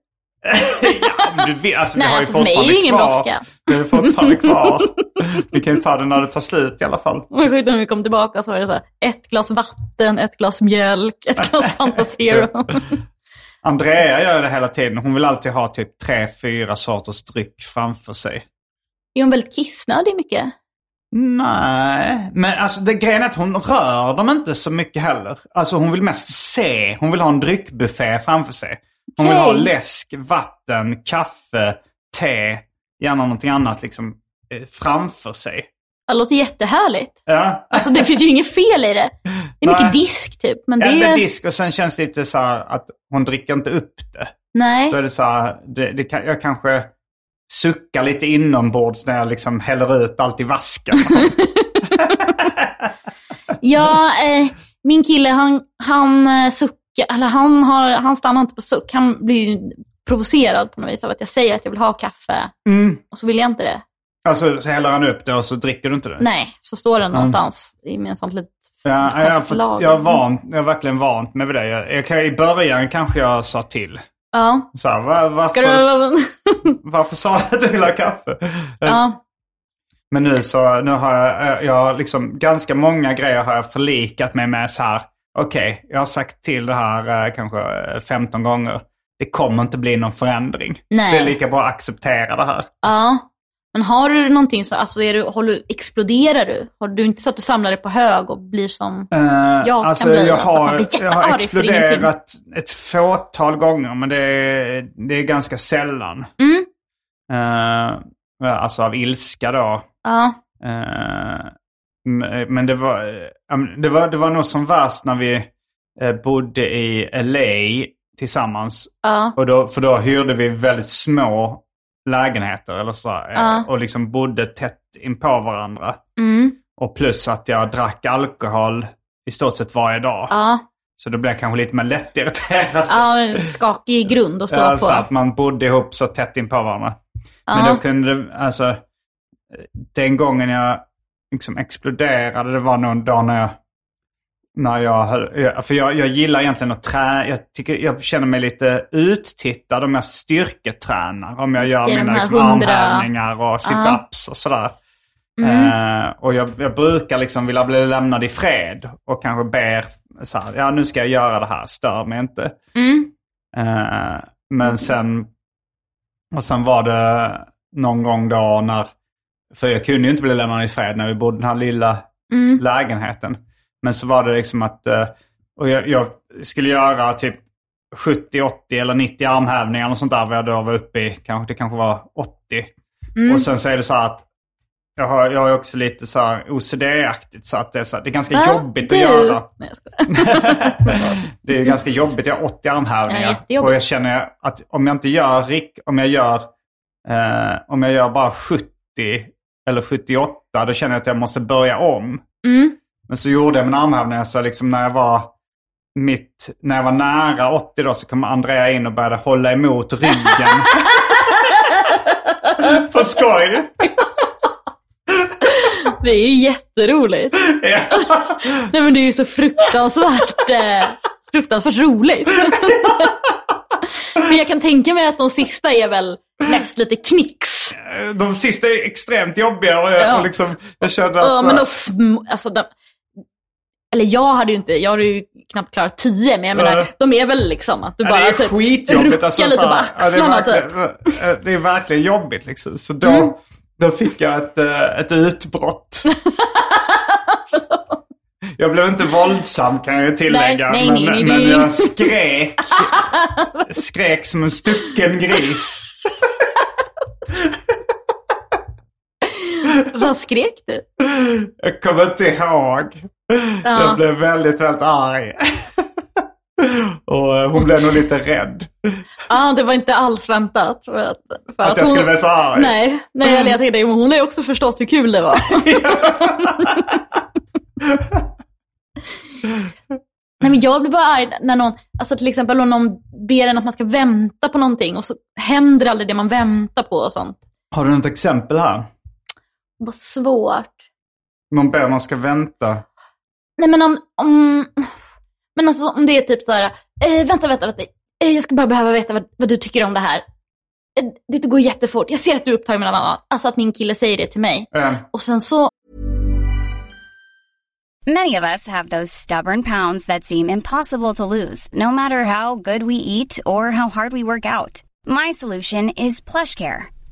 [SPEAKER 2] ja, men du vet, alltså, vi
[SPEAKER 3] Nej,
[SPEAKER 2] har ju
[SPEAKER 3] alltså är
[SPEAKER 2] fortfarande
[SPEAKER 3] det ingen
[SPEAKER 2] kvar.
[SPEAKER 3] brådska.
[SPEAKER 2] Vi har ju fortfarande kvar. vi kan ju ta det när det tar slut i alla fall.
[SPEAKER 3] Sjukt när vi kom tillbaka så var det så här, ett glas vatten, ett glas mjölk, ett glas Fanta Zero.
[SPEAKER 2] Andrea gör det hela tiden. Hon vill alltid ha typ tre, fyra sorters dryck framför sig.
[SPEAKER 3] Är hon väldigt kissnödig mycket?
[SPEAKER 2] Nej, men alltså det grejen är att hon rör dem inte så mycket heller. Alltså hon vill mest se. Hon vill ha en dryckbuffé framför sig. Hon vill ha läsk, vatten, kaffe, te, gärna någonting annat liksom eh, framför sig.
[SPEAKER 3] Det låter jättehärligt.
[SPEAKER 2] Ja,
[SPEAKER 3] Alltså det finns ju inget fel i det. Det är mycket disk typ. Men det
[SPEAKER 2] ja, med
[SPEAKER 3] är...
[SPEAKER 2] disk och sen känns det lite så här att hon dricker inte upp det.
[SPEAKER 3] Nej.
[SPEAKER 2] Då är det så här, det, det jag kanske suckar lite inombords när jag liksom häller ut allt i vasken.
[SPEAKER 3] Ja, eh, min kille han, han eh, suckar, eller han, har, han stannar inte på suck. Han blir ju provocerad på något vis av att jag säger att jag vill ha kaffe.
[SPEAKER 2] Mm.
[SPEAKER 3] Och så vill jag inte det.
[SPEAKER 2] Alltså så häller han upp det och så dricker du inte det?
[SPEAKER 3] Nej, så står den någonstans i med en sånt litet
[SPEAKER 2] Ja, jag, fått, jag, har vant, jag har verkligen vant vid det. Jag, jag, I början kanske jag sa till.
[SPEAKER 3] Ja.
[SPEAKER 2] Så här, var, varför,
[SPEAKER 3] du...
[SPEAKER 2] varför sa du att du ville ha kaffe?
[SPEAKER 3] Ja.
[SPEAKER 2] Men nu så nu har jag, jag liksom ganska många grejer har jag förlikat mig med så här. Okej, jag har sagt till det här eh, kanske 15 gånger. Det kommer inte bli någon förändring.
[SPEAKER 3] Nej.
[SPEAKER 2] Det är lika bra att acceptera det här.
[SPEAKER 3] Ja. Men har du någonting så, alltså är du, håller, exploderar du? Har du inte så att du samlar det på hög och blir som
[SPEAKER 2] Eh,
[SPEAKER 3] jag
[SPEAKER 2] alltså,
[SPEAKER 3] kan bli?
[SPEAKER 2] jag
[SPEAKER 3] alltså,
[SPEAKER 2] har,
[SPEAKER 3] blir
[SPEAKER 2] jag har exploderat ett fåtal gånger, men det är, det är ganska sällan.
[SPEAKER 3] Mm.
[SPEAKER 2] Eh, alltså av ilska då. Eh, m- men det var, det, var, det var nog som värst när vi bodde i LA tillsammans. Och då, för då hyrde vi väldigt små lägenheter eller så, eh,
[SPEAKER 3] Ja.
[SPEAKER 2] och liksom bodde tätt in på varandra.
[SPEAKER 3] Mm.
[SPEAKER 2] Och plus att jag drack alkohol i stort sett varje dag.
[SPEAKER 3] Ja.
[SPEAKER 2] Så då blev jag kanske lite mer lättirriterad.
[SPEAKER 3] Ja, en skakig grund att stå
[SPEAKER 2] Ja,
[SPEAKER 3] på.
[SPEAKER 2] så att man bodde ihop så tätt in på varandra.
[SPEAKER 3] Ja.
[SPEAKER 2] Men då kunde det, alltså, den gången jag liksom exploderade, det var någon dag när jag, när jag höll, för jag, jag gillar egentligen att träna, jag, tycker, jag känner mig lite uttittad om jag styrketränar. Om jag
[SPEAKER 3] Just
[SPEAKER 2] gör mina liksom, armhävningar och sit-ups och sådär.
[SPEAKER 3] Mm.
[SPEAKER 2] Eh, och jag, jag brukar liksom vilja bli lämnad i fred och kanske ber så här, ja nu ska jag göra det här, stör mig inte.
[SPEAKER 3] Mm.
[SPEAKER 2] Eh, men sen, och sen var det någon gång då när, för jag kunde ju inte bli lämnad i fred när vi bodde i den här lilla
[SPEAKER 3] Mm.
[SPEAKER 2] lägenheten. Men så var det liksom att, eh, och jag, jag skulle göra typ 70, 80 eller 90 armhävningar och sånt där vad jag då var uppe i. Kanske, det kanske var 80.
[SPEAKER 3] Mm.
[SPEAKER 2] Och sen så är det så här att jag har, jag har också lite så här OCD-aktigt så att det är, så här, det är ganska
[SPEAKER 3] Va?
[SPEAKER 2] jobbigt
[SPEAKER 3] du?
[SPEAKER 2] att göra.
[SPEAKER 3] Nej,
[SPEAKER 2] det är ganska jobbigt. Jag har 80 armhävningar.
[SPEAKER 3] Ja,
[SPEAKER 2] och jag känner att om jag inte gör, rik- om jag gör, eh, om jag gör bara 70 eller 78, då känner jag att jag måste börja om.
[SPEAKER 3] Mm.
[SPEAKER 2] Men så gjorde jag mina armhävningar så liksom när jag var mitt, när jag var nära 80 då så kom Andrea in och började hålla emot ryggen. På skoj.
[SPEAKER 3] Det är ju jätteroligt.
[SPEAKER 2] Ja.
[SPEAKER 3] Nej men det är ju så fruktansvärt, eh, fruktansvärt roligt. men jag kan tänka mig att de sista är väl mest lite knix.
[SPEAKER 2] De sista är extremt jobbiga och jag,
[SPEAKER 3] Ja.
[SPEAKER 2] och liksom, jag kände att...
[SPEAKER 3] Ja, men de sm- alltså de, Eller jag hade ju inte, jag hade ju knappt klarat tio, men jag menar,
[SPEAKER 2] Ja.
[SPEAKER 3] de är väl liksom att du bara
[SPEAKER 2] det är
[SPEAKER 3] typ
[SPEAKER 2] skitjobbigt. Alltså,
[SPEAKER 3] lite på
[SPEAKER 2] ja,
[SPEAKER 3] axlarna
[SPEAKER 2] det, är
[SPEAKER 3] typ.
[SPEAKER 2] verkligen, eh, det är verkligen jobbigt liksom. Så då,
[SPEAKER 3] Mm.
[SPEAKER 2] då fick jag ett, eh, ett utbrott. jag blev inte våldsam kan jag tillägga.
[SPEAKER 3] Nej, nej,
[SPEAKER 2] men,
[SPEAKER 3] nej,
[SPEAKER 2] men
[SPEAKER 3] nej.
[SPEAKER 2] jag skrek. skrek som en stucken gris.
[SPEAKER 3] Vad skrek du?
[SPEAKER 2] Jag kommer inte ihåg.
[SPEAKER 3] Ja.
[SPEAKER 2] Jag blev väldigt, väldigt arg. Och eh, hon blev nog lite rädd.
[SPEAKER 3] Ja, det var inte alls väntat. För att, för
[SPEAKER 2] Att jag skulle bli så arg.
[SPEAKER 3] Nej, nej jag tänkte, men hon har ju också förstått hur kul det var. nej men jag blir bara arg när någon, alltså till exempel om någon ber en att man ska vänta på någonting och så händer aldrig det man väntar på och sånt.
[SPEAKER 2] Har du något exempel här?
[SPEAKER 3] Vad svårt.
[SPEAKER 2] Någon ber man ska vänta.
[SPEAKER 3] Nej men om, om, men alltså om det är typ så här, eh, vänta, vänta, vänta. Eh, jag ska bara behöva veta vad, vad du tycker om det här. Eh, det går jättefort. Jag ser att du är upptagen med något annat. Alltså att min kille säger det till mig.
[SPEAKER 2] Eh,
[SPEAKER 3] Och sen så,
[SPEAKER 4] Many of us have those stubborn pounds that seem impossible to lose, no matter how good we eat or how hard we work out. My solution is PlushCare.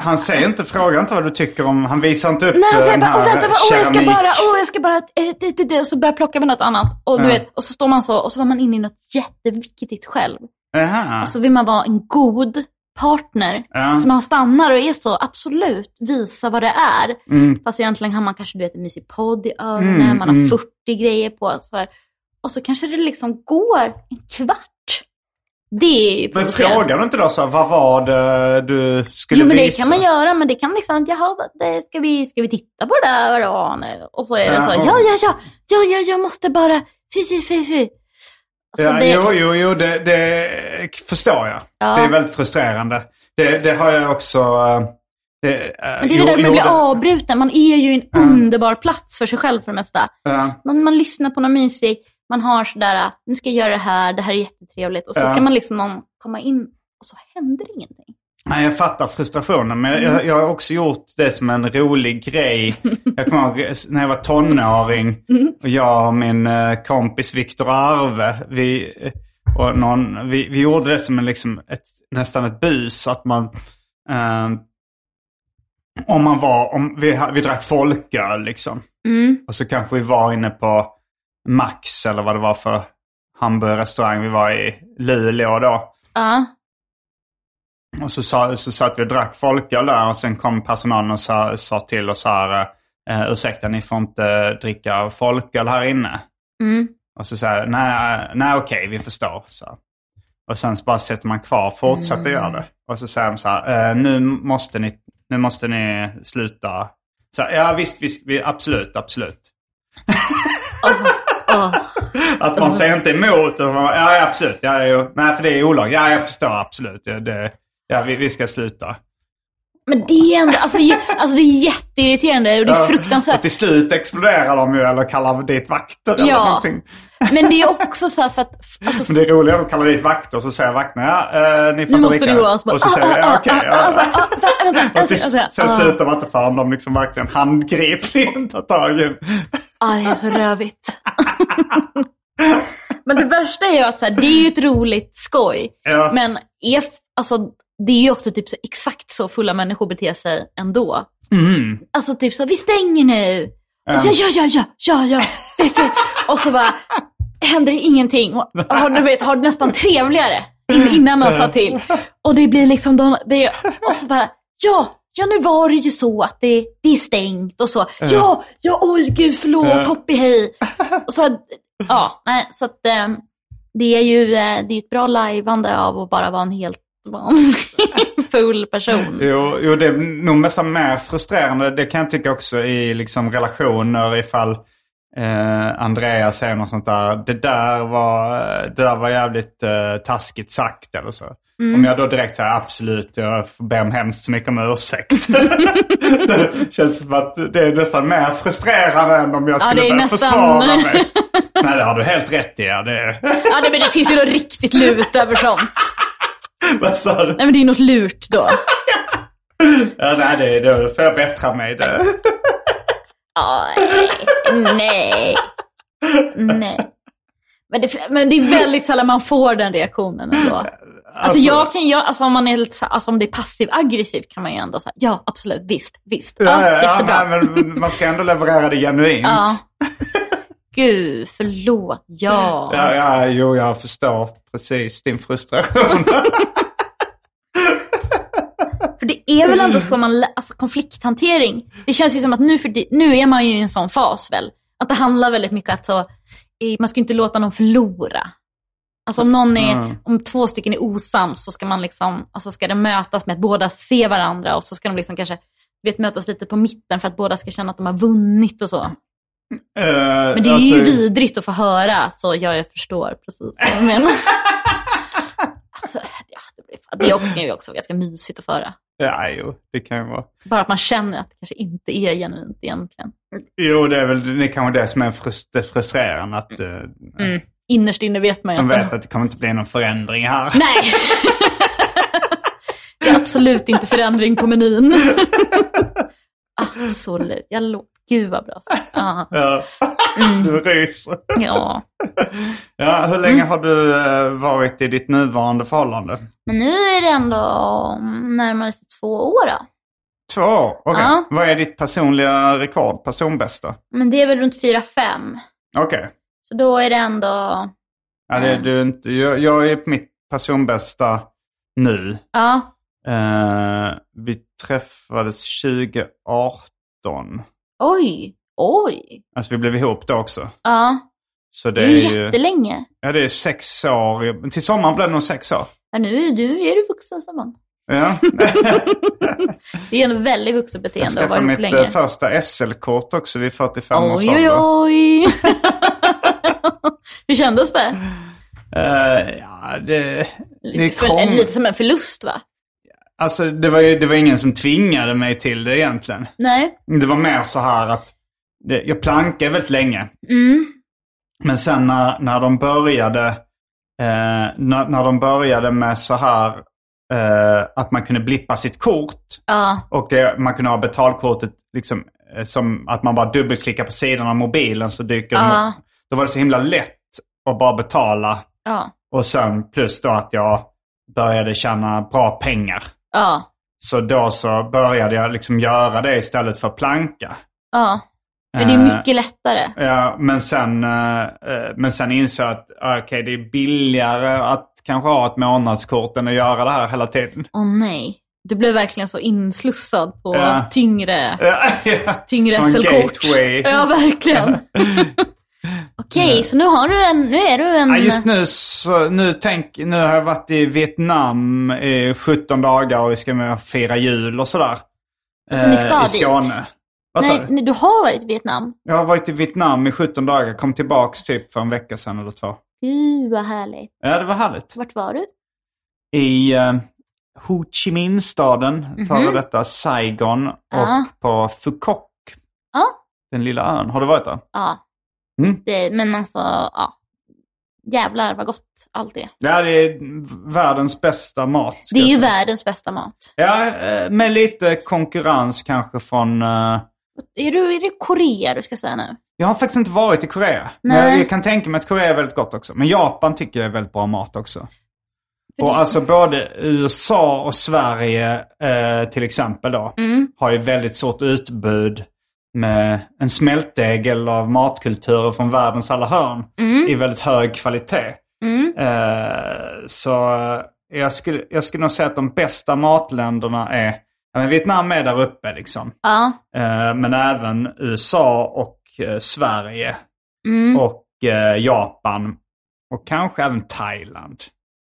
[SPEAKER 2] Han säger inte, frågar inte vad du tycker om, han visar inte upp
[SPEAKER 3] Nej, han säger bara, åh vänta, åh jag ska bara, åh jag ska bara, eh, det, det, det, och så börjar jag plocka med något annat. Och du
[SPEAKER 2] Ja.
[SPEAKER 3] vet, och så står man så, och så var man inne i något jätteviktigt själv.
[SPEAKER 2] Jaha.
[SPEAKER 3] Och så vill man vara en god partner.
[SPEAKER 2] Ja.
[SPEAKER 3] Så man stannar och är så, absolut, visa vad det är.
[SPEAKER 2] Mm.
[SPEAKER 3] Fast egentligen har man kanske du vet, en mysig podd i öronen,
[SPEAKER 2] Mm,
[SPEAKER 3] man har
[SPEAKER 2] mm.
[SPEAKER 3] 40 grejer på. Så här. Och så kanske det liksom går en kvart. Det är ju
[SPEAKER 2] Men frågar du inte då så här, vad var det du skulle
[SPEAKER 3] Jo men det
[SPEAKER 2] visa?
[SPEAKER 3] kan man göra, men det kan liksom, jaha, vad- det, ska, vi, ska vi titta på det där nu? Och så är det så, ja, ja, ja, ja, ja, jag måste bara, fy, fy, fy, fy. Alltså,
[SPEAKER 2] Ja,
[SPEAKER 3] det,
[SPEAKER 2] Jo, jo, jo, det, det förstår jag.
[SPEAKER 3] Ja.
[SPEAKER 2] Det är väldigt frustrerande. Det, det har jag också... Det, eh,
[SPEAKER 3] men det är det där med att bli avbruten, man är ju en
[SPEAKER 2] Ja.
[SPEAKER 3] underbar plats för sig själv för det mesta.
[SPEAKER 2] Ja,
[SPEAKER 3] Man, man lyssnar på något mysigt, man har sådär, nu ska jag göra det här, det här är jättetrevligt. Och så ska man liksom komma in och så händer ingenting.
[SPEAKER 2] Nej, jag fattar frustrationen. Men jag, jag har också gjort det som en rolig grej. Jag kommer ihåg när jag var tonåring och jag och min eh, kompis Viktor Arve, vi, eh, och någon, vi, vi gjorde det som en, liksom ett, nästan ett bus. Att man, eh, om man var, om vi, vi drack folköl liksom.
[SPEAKER 3] Mm.
[SPEAKER 2] Och så kanske vi var inne på Max eller vad det var för hamburgerrestaurang vi var i Luleå då.
[SPEAKER 3] Ja.
[SPEAKER 2] Och så, sa, så satt vi och drack folköl där och sen kom personalen och sa, sa till oss här, eh, ursäkta ni får inte dricka folköl här inne.
[SPEAKER 3] Mm.
[SPEAKER 2] Och så sa jag, nej, nej okej vi förstår. Så. Och sen så bara sätter man kvar, fortsätter göra det. Och så säger de så här, eh, nu, måste ni, nu måste ni sluta. Så, ja visst, visst vi, absolut, absolut. Att man säger inte emot. Utan man, ja, ja, absolut. Ja, jo. Nej, för det är olagligt. Ja, jag förstår absolut. Det, det, ja, vi, vi ska sluta.
[SPEAKER 3] Men det är ändå, alltså, alltså det är jätteirriterande och det är
[SPEAKER 2] Och
[SPEAKER 3] fruktansvärt.
[SPEAKER 2] till slut exploderar de ju eller kallar dit vakter eller
[SPEAKER 3] Ja.
[SPEAKER 2] någonting.
[SPEAKER 3] Men det är också så här för att, alltså,
[SPEAKER 2] Men det är roligare att kalla dit vakter och så säger vakterna ja, eh, ni får
[SPEAKER 3] nu måste du gå och så bara,
[SPEAKER 2] Och så säger jag, ja okej. ja. Och till,
[SPEAKER 3] alltså, alltså,
[SPEAKER 2] sen slutar man inte förrän de liksom verkligen handgripligen tar tag i
[SPEAKER 3] Ja, det är så rövigt. Men det värsta är ju att så här, det är ju ett roligt skoj.
[SPEAKER 2] Ja.
[SPEAKER 3] Men är, alltså, det är ju också typ så, exakt så fulla människor beter sig ändå.
[SPEAKER 2] Mm.
[SPEAKER 3] Alltså typ så, vi stänger nu. Och så, ja, ja, ja, ja, ja. fy. Och så bara händer det ingenting. Och har, du vet, har det nästan trevligare in- innan man sa till. Och det blir liksom, de, det, och så bara, ja, ja nu var det ju så att det, det är stängt och så. Ja, ja, oj gud förlåt,
[SPEAKER 2] Ja.
[SPEAKER 3] hoppi hej. Och så, ja, nej, så att eh, det är ju eh, det är ett bra lajvande av att bara vara en helt full person.
[SPEAKER 2] Jo, jo, det är nog nästan mer frustrerande. Det kan jag tycka också i liksom relationer ifall eh, Andreas säger något sånt där. Det där var, det där var jävligt eh, taskigt sagt eller så.
[SPEAKER 3] Mm.
[SPEAKER 2] Om jag då direkt säger absolut, jag får be om hemskt så mycket om ursäkt. det känns som att det är nästan mer frustrerande än om jag
[SPEAKER 3] Ja,
[SPEAKER 2] skulle
[SPEAKER 3] är
[SPEAKER 2] börja
[SPEAKER 3] nästan-
[SPEAKER 2] försvara mig. Nej, det har du helt rätt i. Ja, det,
[SPEAKER 3] Ja, det, men det finns ju något riktigt lut över sånt.
[SPEAKER 2] vad sa du?
[SPEAKER 3] Nej, men det är något lurt då.
[SPEAKER 2] Ja, nej, det, då får jag bättra mig. Det.
[SPEAKER 3] Ja, nej. Nej. Men det, men det är väldigt sällan man får den reaktionen ändå. Alltså, jag kan, jag, alltså om man är lite så, alltså om det är passiv aggressiv kan man ju ändå säga ja absolut, visst, visst. Ja,
[SPEAKER 2] Ja, ja, nej, men man ska ändå leverera det genuint.
[SPEAKER 3] Ja. Gud, förlåt, ja.
[SPEAKER 2] Ja, ja, jo, jag förstår precis din frustration.
[SPEAKER 3] För det är väl ändå så man, alltså konflikthantering. Det känns ju som att nu, för nu är man ju i en sån fas väl. Att det handlar väldigt mycket att så, man ska inte låta någon förlora. Alltså om någon är,
[SPEAKER 2] Mm.
[SPEAKER 3] om två stycken är osams så ska man liksom, alltså ska det mötas med att båda ser varandra och så ska de liksom kanske, vet, mötas lite på mitten för att båda ska känna att de har vunnit och så.
[SPEAKER 2] Men
[SPEAKER 3] Men det är ju vidrigt att få höra, så ja, jag förstår precis vad du menar. Det är också, kan ju också ganska mysigt att föra.
[SPEAKER 2] Ja, jo, det kan ju vara.
[SPEAKER 3] Bara att man känner att det kanske inte är genuint egentligen.
[SPEAKER 2] Jo, det är väl det är kanske det som är frust- det frustrerande. Att eh,
[SPEAKER 3] Mm. Innerst inne vet man ju
[SPEAKER 2] de
[SPEAKER 3] att
[SPEAKER 2] vet att det kommer inte bli någon förändring här.
[SPEAKER 3] Nej! det är absolut inte förändring på menyn. absolut. Jag lo- Gud vad bra sagt. Ja.
[SPEAKER 2] Ja.
[SPEAKER 3] Mm.
[SPEAKER 2] Du ryser.
[SPEAKER 3] ja.
[SPEAKER 2] Ja, hur länge har du eh, varit i ditt nuvarande förhållande?
[SPEAKER 3] Men nu är det ändå närmare två år då.
[SPEAKER 2] Två år? Okej.
[SPEAKER 3] Ja.
[SPEAKER 2] Vad är ditt personliga rekord, personbästa?
[SPEAKER 3] Men det är väl runt fyra fem.
[SPEAKER 2] Okej.
[SPEAKER 3] Så då är det ändå...
[SPEAKER 2] Ja, det är du inte. Jag, jag är på mitt personbästa nu.
[SPEAKER 3] Ja.
[SPEAKER 2] Eh, vi träffades 2018.
[SPEAKER 3] Oj. Oj.
[SPEAKER 2] Alltså vi blev ihop då också.
[SPEAKER 3] Ja.
[SPEAKER 2] Så det
[SPEAKER 3] Det
[SPEAKER 2] är
[SPEAKER 3] är ju... jättelänge.
[SPEAKER 2] Ja, det är sex år. Till sommaren blir det nog sex år.
[SPEAKER 3] Ja, nu, nu är du vuxen som man.
[SPEAKER 2] Ja.
[SPEAKER 3] Det är en väldigt vuxet
[SPEAKER 2] Jag
[SPEAKER 3] beteende att vara
[SPEAKER 2] skaffade
[SPEAKER 3] ihop
[SPEAKER 2] mitt
[SPEAKER 3] länge.
[SPEAKER 2] eh, första SL-kort också vid 45 års
[SPEAKER 3] Oj, oj,
[SPEAKER 2] ålder.
[SPEAKER 3] oj. Hur kändes det?
[SPEAKER 2] Eh, ja, det, det krång...
[SPEAKER 3] lite som en förlust va?
[SPEAKER 2] Alltså det var, ju- det var ingen som tvingade mig till det egentligen.
[SPEAKER 3] Nej.
[SPEAKER 2] Det var mer så här att det, jag plankade väldigt länge.
[SPEAKER 3] Mm.
[SPEAKER 2] Men sen när, när de började eh, när, när de började med så här eh, att man kunde blippa sitt kort
[SPEAKER 3] Ja.
[SPEAKER 2] och eh, man kunde ha betalkortet liksom eh, som att man bara dubbelklickar på sidan av mobilen så dyker
[SPEAKER 3] Ja.
[SPEAKER 2] de upp. Då var det så himla lätt att bara betala
[SPEAKER 3] Ja.
[SPEAKER 2] och sen plus då att jag började tjäna bra pengar.
[SPEAKER 3] Ja.
[SPEAKER 2] Så då så började jag liksom göra det istället för planka.
[SPEAKER 3] Ja. Men det är mycket lättare.
[SPEAKER 2] Ja, men sen, eh, eh, men sen insåg jag att ah, okej, det är billigare att kanske ha ett månadskort än att göra det här hela tiden.
[SPEAKER 3] Åh nej. Du blev verkligen så inslussad på
[SPEAKER 2] Ja.
[SPEAKER 3] tyngre,
[SPEAKER 2] Ja, ja.
[SPEAKER 3] tyngre SL-kort. Ja, verkligen. Okej, så nu har du en, nu är du en...
[SPEAKER 2] Ja, just nu så, nu tänk, nu har jag varit i Vietnam i 17 dagar och vi ska med fira jul och sådär.
[SPEAKER 3] Så ni ska
[SPEAKER 2] Eh, I
[SPEAKER 3] dit?
[SPEAKER 2] Skåne. Vad sa
[SPEAKER 3] nej, nej, du har varit i Vietnam.
[SPEAKER 2] Jag har varit i Vietnam i 17 dagar, kom tillbaks typ för en vecka sedan eller två.
[SPEAKER 3] Gud vad härligt.
[SPEAKER 2] Ja, det var härligt.
[SPEAKER 3] Vart var du?
[SPEAKER 2] I uh, Ho Chi Minh-staden, före detta Saigon och
[SPEAKER 3] Ja.
[SPEAKER 2] på Phu Quoc,
[SPEAKER 3] Ja.
[SPEAKER 2] den lilla ön. Har du varit där?
[SPEAKER 3] Ja.
[SPEAKER 2] Mm.
[SPEAKER 3] Det, men alltså, ja. Jävlar vad gott allt är.
[SPEAKER 2] Ja, det är världens bästa mat.
[SPEAKER 3] Det är ju världens bästa mat.
[SPEAKER 2] Ja, eh, med lite konkurrens kanske från... eh,
[SPEAKER 3] Är, du, är det Korea du ska säga nu?
[SPEAKER 2] jag har faktiskt inte varit i Korea. Men
[SPEAKER 3] Nej.
[SPEAKER 2] jag, jag kan tänka mig att Korea är väldigt gott också. Men Japan tycker jag är väldigt bra mat också.
[SPEAKER 3] För
[SPEAKER 2] Och
[SPEAKER 3] det-
[SPEAKER 2] alltså både USA och Sverige eh, till exempel då.
[SPEAKER 3] Mm.
[SPEAKER 2] har ju väldigt stort utbud med en smältdegel av matkulturer från världens alla hörn
[SPEAKER 3] Mm.
[SPEAKER 2] i väldigt hög kvalitet.
[SPEAKER 3] Mm.
[SPEAKER 2] Eh, så jag skulle, jag skulle nog säga att de bästa matländerna är, ja, men Vietnam är där uppe liksom.
[SPEAKER 3] Ja.
[SPEAKER 2] Eh, men även USA och eh, Sverige
[SPEAKER 3] Mm.
[SPEAKER 2] och eh, Japan och kanske även Thailand.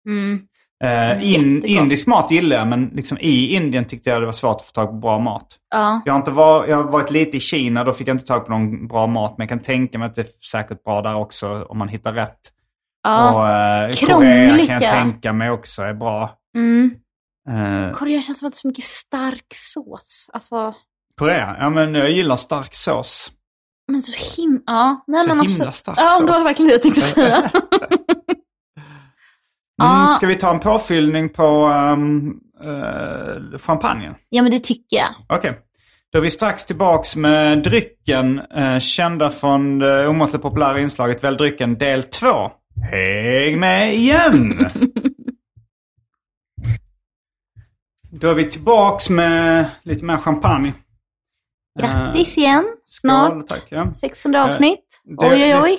[SPEAKER 3] Mm.
[SPEAKER 2] Eh, in, indisk mat gillar jag men liksom i Indien tyckte jag det var svårt att få tag på bra mat.
[SPEAKER 3] Ja.
[SPEAKER 2] Jag har, inte var, jag har varit lite i Kina, då fick jag inte tag på någon bra mat. Men jag kan tänka mig att det är säkert bra där också om man hittar rätt.
[SPEAKER 3] ja.
[SPEAKER 2] Och eh, Korea kan jag
[SPEAKER 3] ja.
[SPEAKER 2] tänka mig också är bra.
[SPEAKER 3] Mm.
[SPEAKER 2] Eh,
[SPEAKER 3] Korea känns som att det är så mycket stark sås. Alltså,
[SPEAKER 2] Korea, ja men jag gillar stark sås.
[SPEAKER 3] men så himla... Ja, nej,
[SPEAKER 2] Så
[SPEAKER 3] men
[SPEAKER 2] himla
[SPEAKER 3] absolut.
[SPEAKER 2] stark
[SPEAKER 3] Ja,
[SPEAKER 2] sås.
[SPEAKER 3] det var verkligen det jag tänkte säga.
[SPEAKER 2] Mm. Ska vi ta en påfyllning på um, uh, champagnen?
[SPEAKER 3] ja, men det tycker jag.
[SPEAKER 2] Okej. Då är vi strax tillbaks med drycken, eh, kända från det omåttligt populära inslaget Välj drycken del 2. Häng med igen! Då är vi tillbaks med lite mer champagne.
[SPEAKER 3] Grattis igen. Snart
[SPEAKER 2] Skål, tack. Ja.
[SPEAKER 3] 600 avsnitt.
[SPEAKER 2] det-
[SPEAKER 3] oj, oj,
[SPEAKER 2] det-
[SPEAKER 3] oj.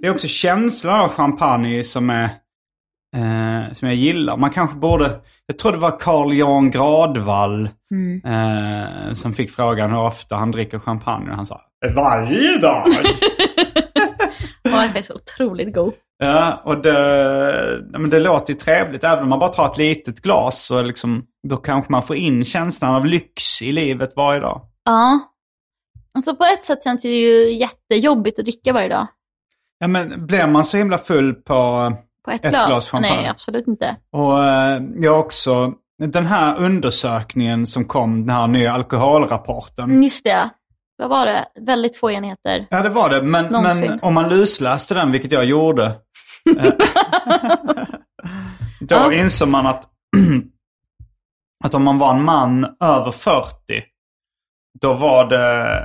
[SPEAKER 2] Det är också känslan av champagne som är eh, som jag gillar. Man kanske borde, jag tror det var Carl Jan Gradvall
[SPEAKER 3] Mm.
[SPEAKER 2] eh, som fick frågan hur ofta han dricker champagne. Och han sa varje dag.
[SPEAKER 3] Den är faktiskt otroligt god.
[SPEAKER 2] ja, och det, men det låter ju trevligt. Även om man bara tar ett litet glas så liksom, då kanske man får in känslan av lyx i livet varje dag.
[SPEAKER 3] Ja. Alltså på ett sätt känns det ju jättejobbigt att dricka varje dag.
[SPEAKER 2] Ja, men blir man så himla full på,
[SPEAKER 3] På ett,
[SPEAKER 2] Ett
[SPEAKER 3] glas?
[SPEAKER 2] glas champagne.
[SPEAKER 3] Nej, absolut inte.
[SPEAKER 2] Och eh, jag också, den här undersökningen som kom, den här nya alkoholrapporten.
[SPEAKER 3] Just det. Vad var det? Väldigt få enheter.
[SPEAKER 2] Ja, det var det. Men,
[SPEAKER 3] Någonsin.
[SPEAKER 2] men om man lusläste den, vilket jag gjorde, eh, då
[SPEAKER 3] Ja.
[SPEAKER 2] insåg man att, att om man var en man över 40, då var det,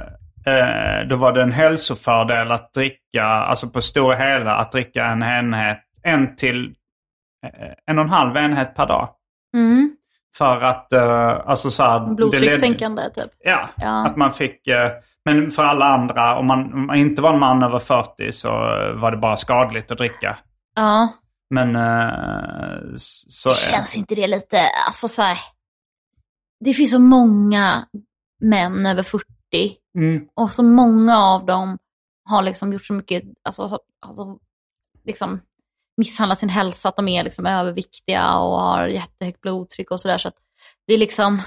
[SPEAKER 2] eh, då var det en hälsofördel att dricka, alltså på stora hela, att dricka en enhet, en till eh, en och en halv enhet per dag.
[SPEAKER 3] Mm.
[SPEAKER 2] För att, eh, alltså så här,
[SPEAKER 3] Blodtryckssänkande typ.
[SPEAKER 2] Ja,
[SPEAKER 3] Ja.
[SPEAKER 2] att man fick... eh, Men för alla andra, om man, om man inte var en man över 40 så eh, var det bara skadligt att dricka.
[SPEAKER 3] Ja.
[SPEAKER 2] Men eh, s- så...
[SPEAKER 3] Känns inte det lite, alltså så här. Det finns så många män över 40
[SPEAKER 2] Mm.
[SPEAKER 3] och så många av dem har liksom gjort så mycket, alltså, så- alltså liksom misshandlat sin hälsa, att de är liksom överviktiga och har jättehögt blodtryck och sådär. Så att det är liksom,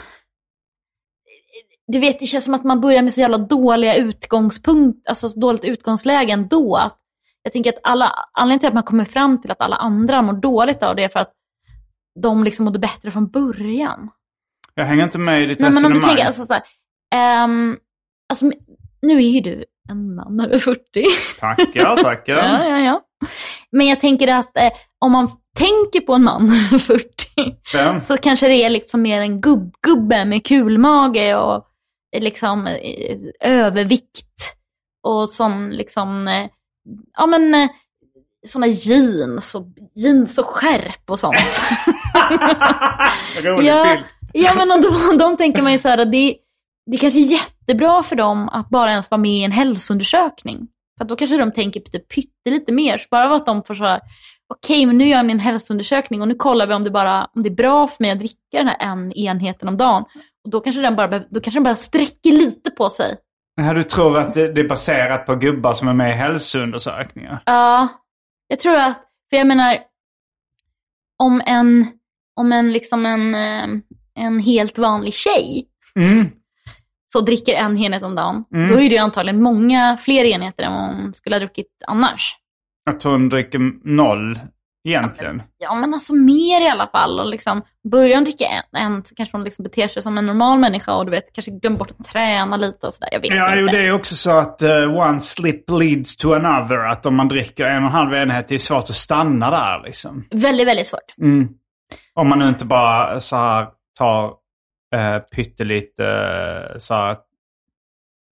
[SPEAKER 3] du vet det känns som att man börjar med så jävla dåliga utgångspunkt, alltså så dåligt utgångsläge ändå. Att jag tänker att alla, anledningen till att man kommer fram till att alla andra mår dåligt av det är för att de liksom mådde bättre från början.
[SPEAKER 2] Jag hänger inte med i ditt
[SPEAKER 3] Nej, men om
[SPEAKER 2] resonemang.
[SPEAKER 3] du tänker, alltså, så här, ehm, alltså, nu är ju du en man över 40.
[SPEAKER 2] Tackar, tackar.
[SPEAKER 3] ja, ja, ja. Men jag tänker att eh, om man tänker på en man över 40
[SPEAKER 2] Vem?
[SPEAKER 3] så kanske det är liksom mer en gubb-gubbe med kulmage och eh, liksom eh, övervikt och som liksom, eh, ja men sådana jeans och jeans och skärp och sånt. Ja, ja men och då, de tänker man ju så här att det, det kanske är jättebra för dem att bara ens vara med i en hälsoundersökning. För då kanske de tänker typ pyttelite mer. Så bara att de får så här, okej men nu gör ni en hälsoundersökning och nu kollar vi om det, bara, om det är bra för mig att dricka den här en enheten om dagen. Och då kanske den bara, då kanske den bara sträcker lite på sig.
[SPEAKER 2] Ja, du tror att det, det är baserat på gubbar som är med i hälsoundersökningar?
[SPEAKER 3] Ja, jag tror att, för jag menar, om en, om en liksom en, eh, en helt vanlig tjej
[SPEAKER 2] Mm.
[SPEAKER 3] Så dricker en enhet om dagen,
[SPEAKER 2] Mm.
[SPEAKER 3] då är det ju antagligen många fler enheter än vad hon skulle ha druckit annars.
[SPEAKER 2] Att hon dricker noll egentligen.
[SPEAKER 3] Ja, men alltså mer i alla fall. Och liksom, börjar hon dricka en, en så kanske hon liksom beter sig som en normal människa och du vet, kanske glömmer bort att träna lite och sådär. Jag vet
[SPEAKER 2] Ja,
[SPEAKER 3] inte.
[SPEAKER 2] jo, det är också så att eh, one slip leads to another. Att om man dricker en och en halv enhet, det är svårt att stanna där liksom.
[SPEAKER 3] Väldigt, väldigt svårt.
[SPEAKER 2] Mm. Om man nu inte bara så här tar eh, pyttelite, eh, så här,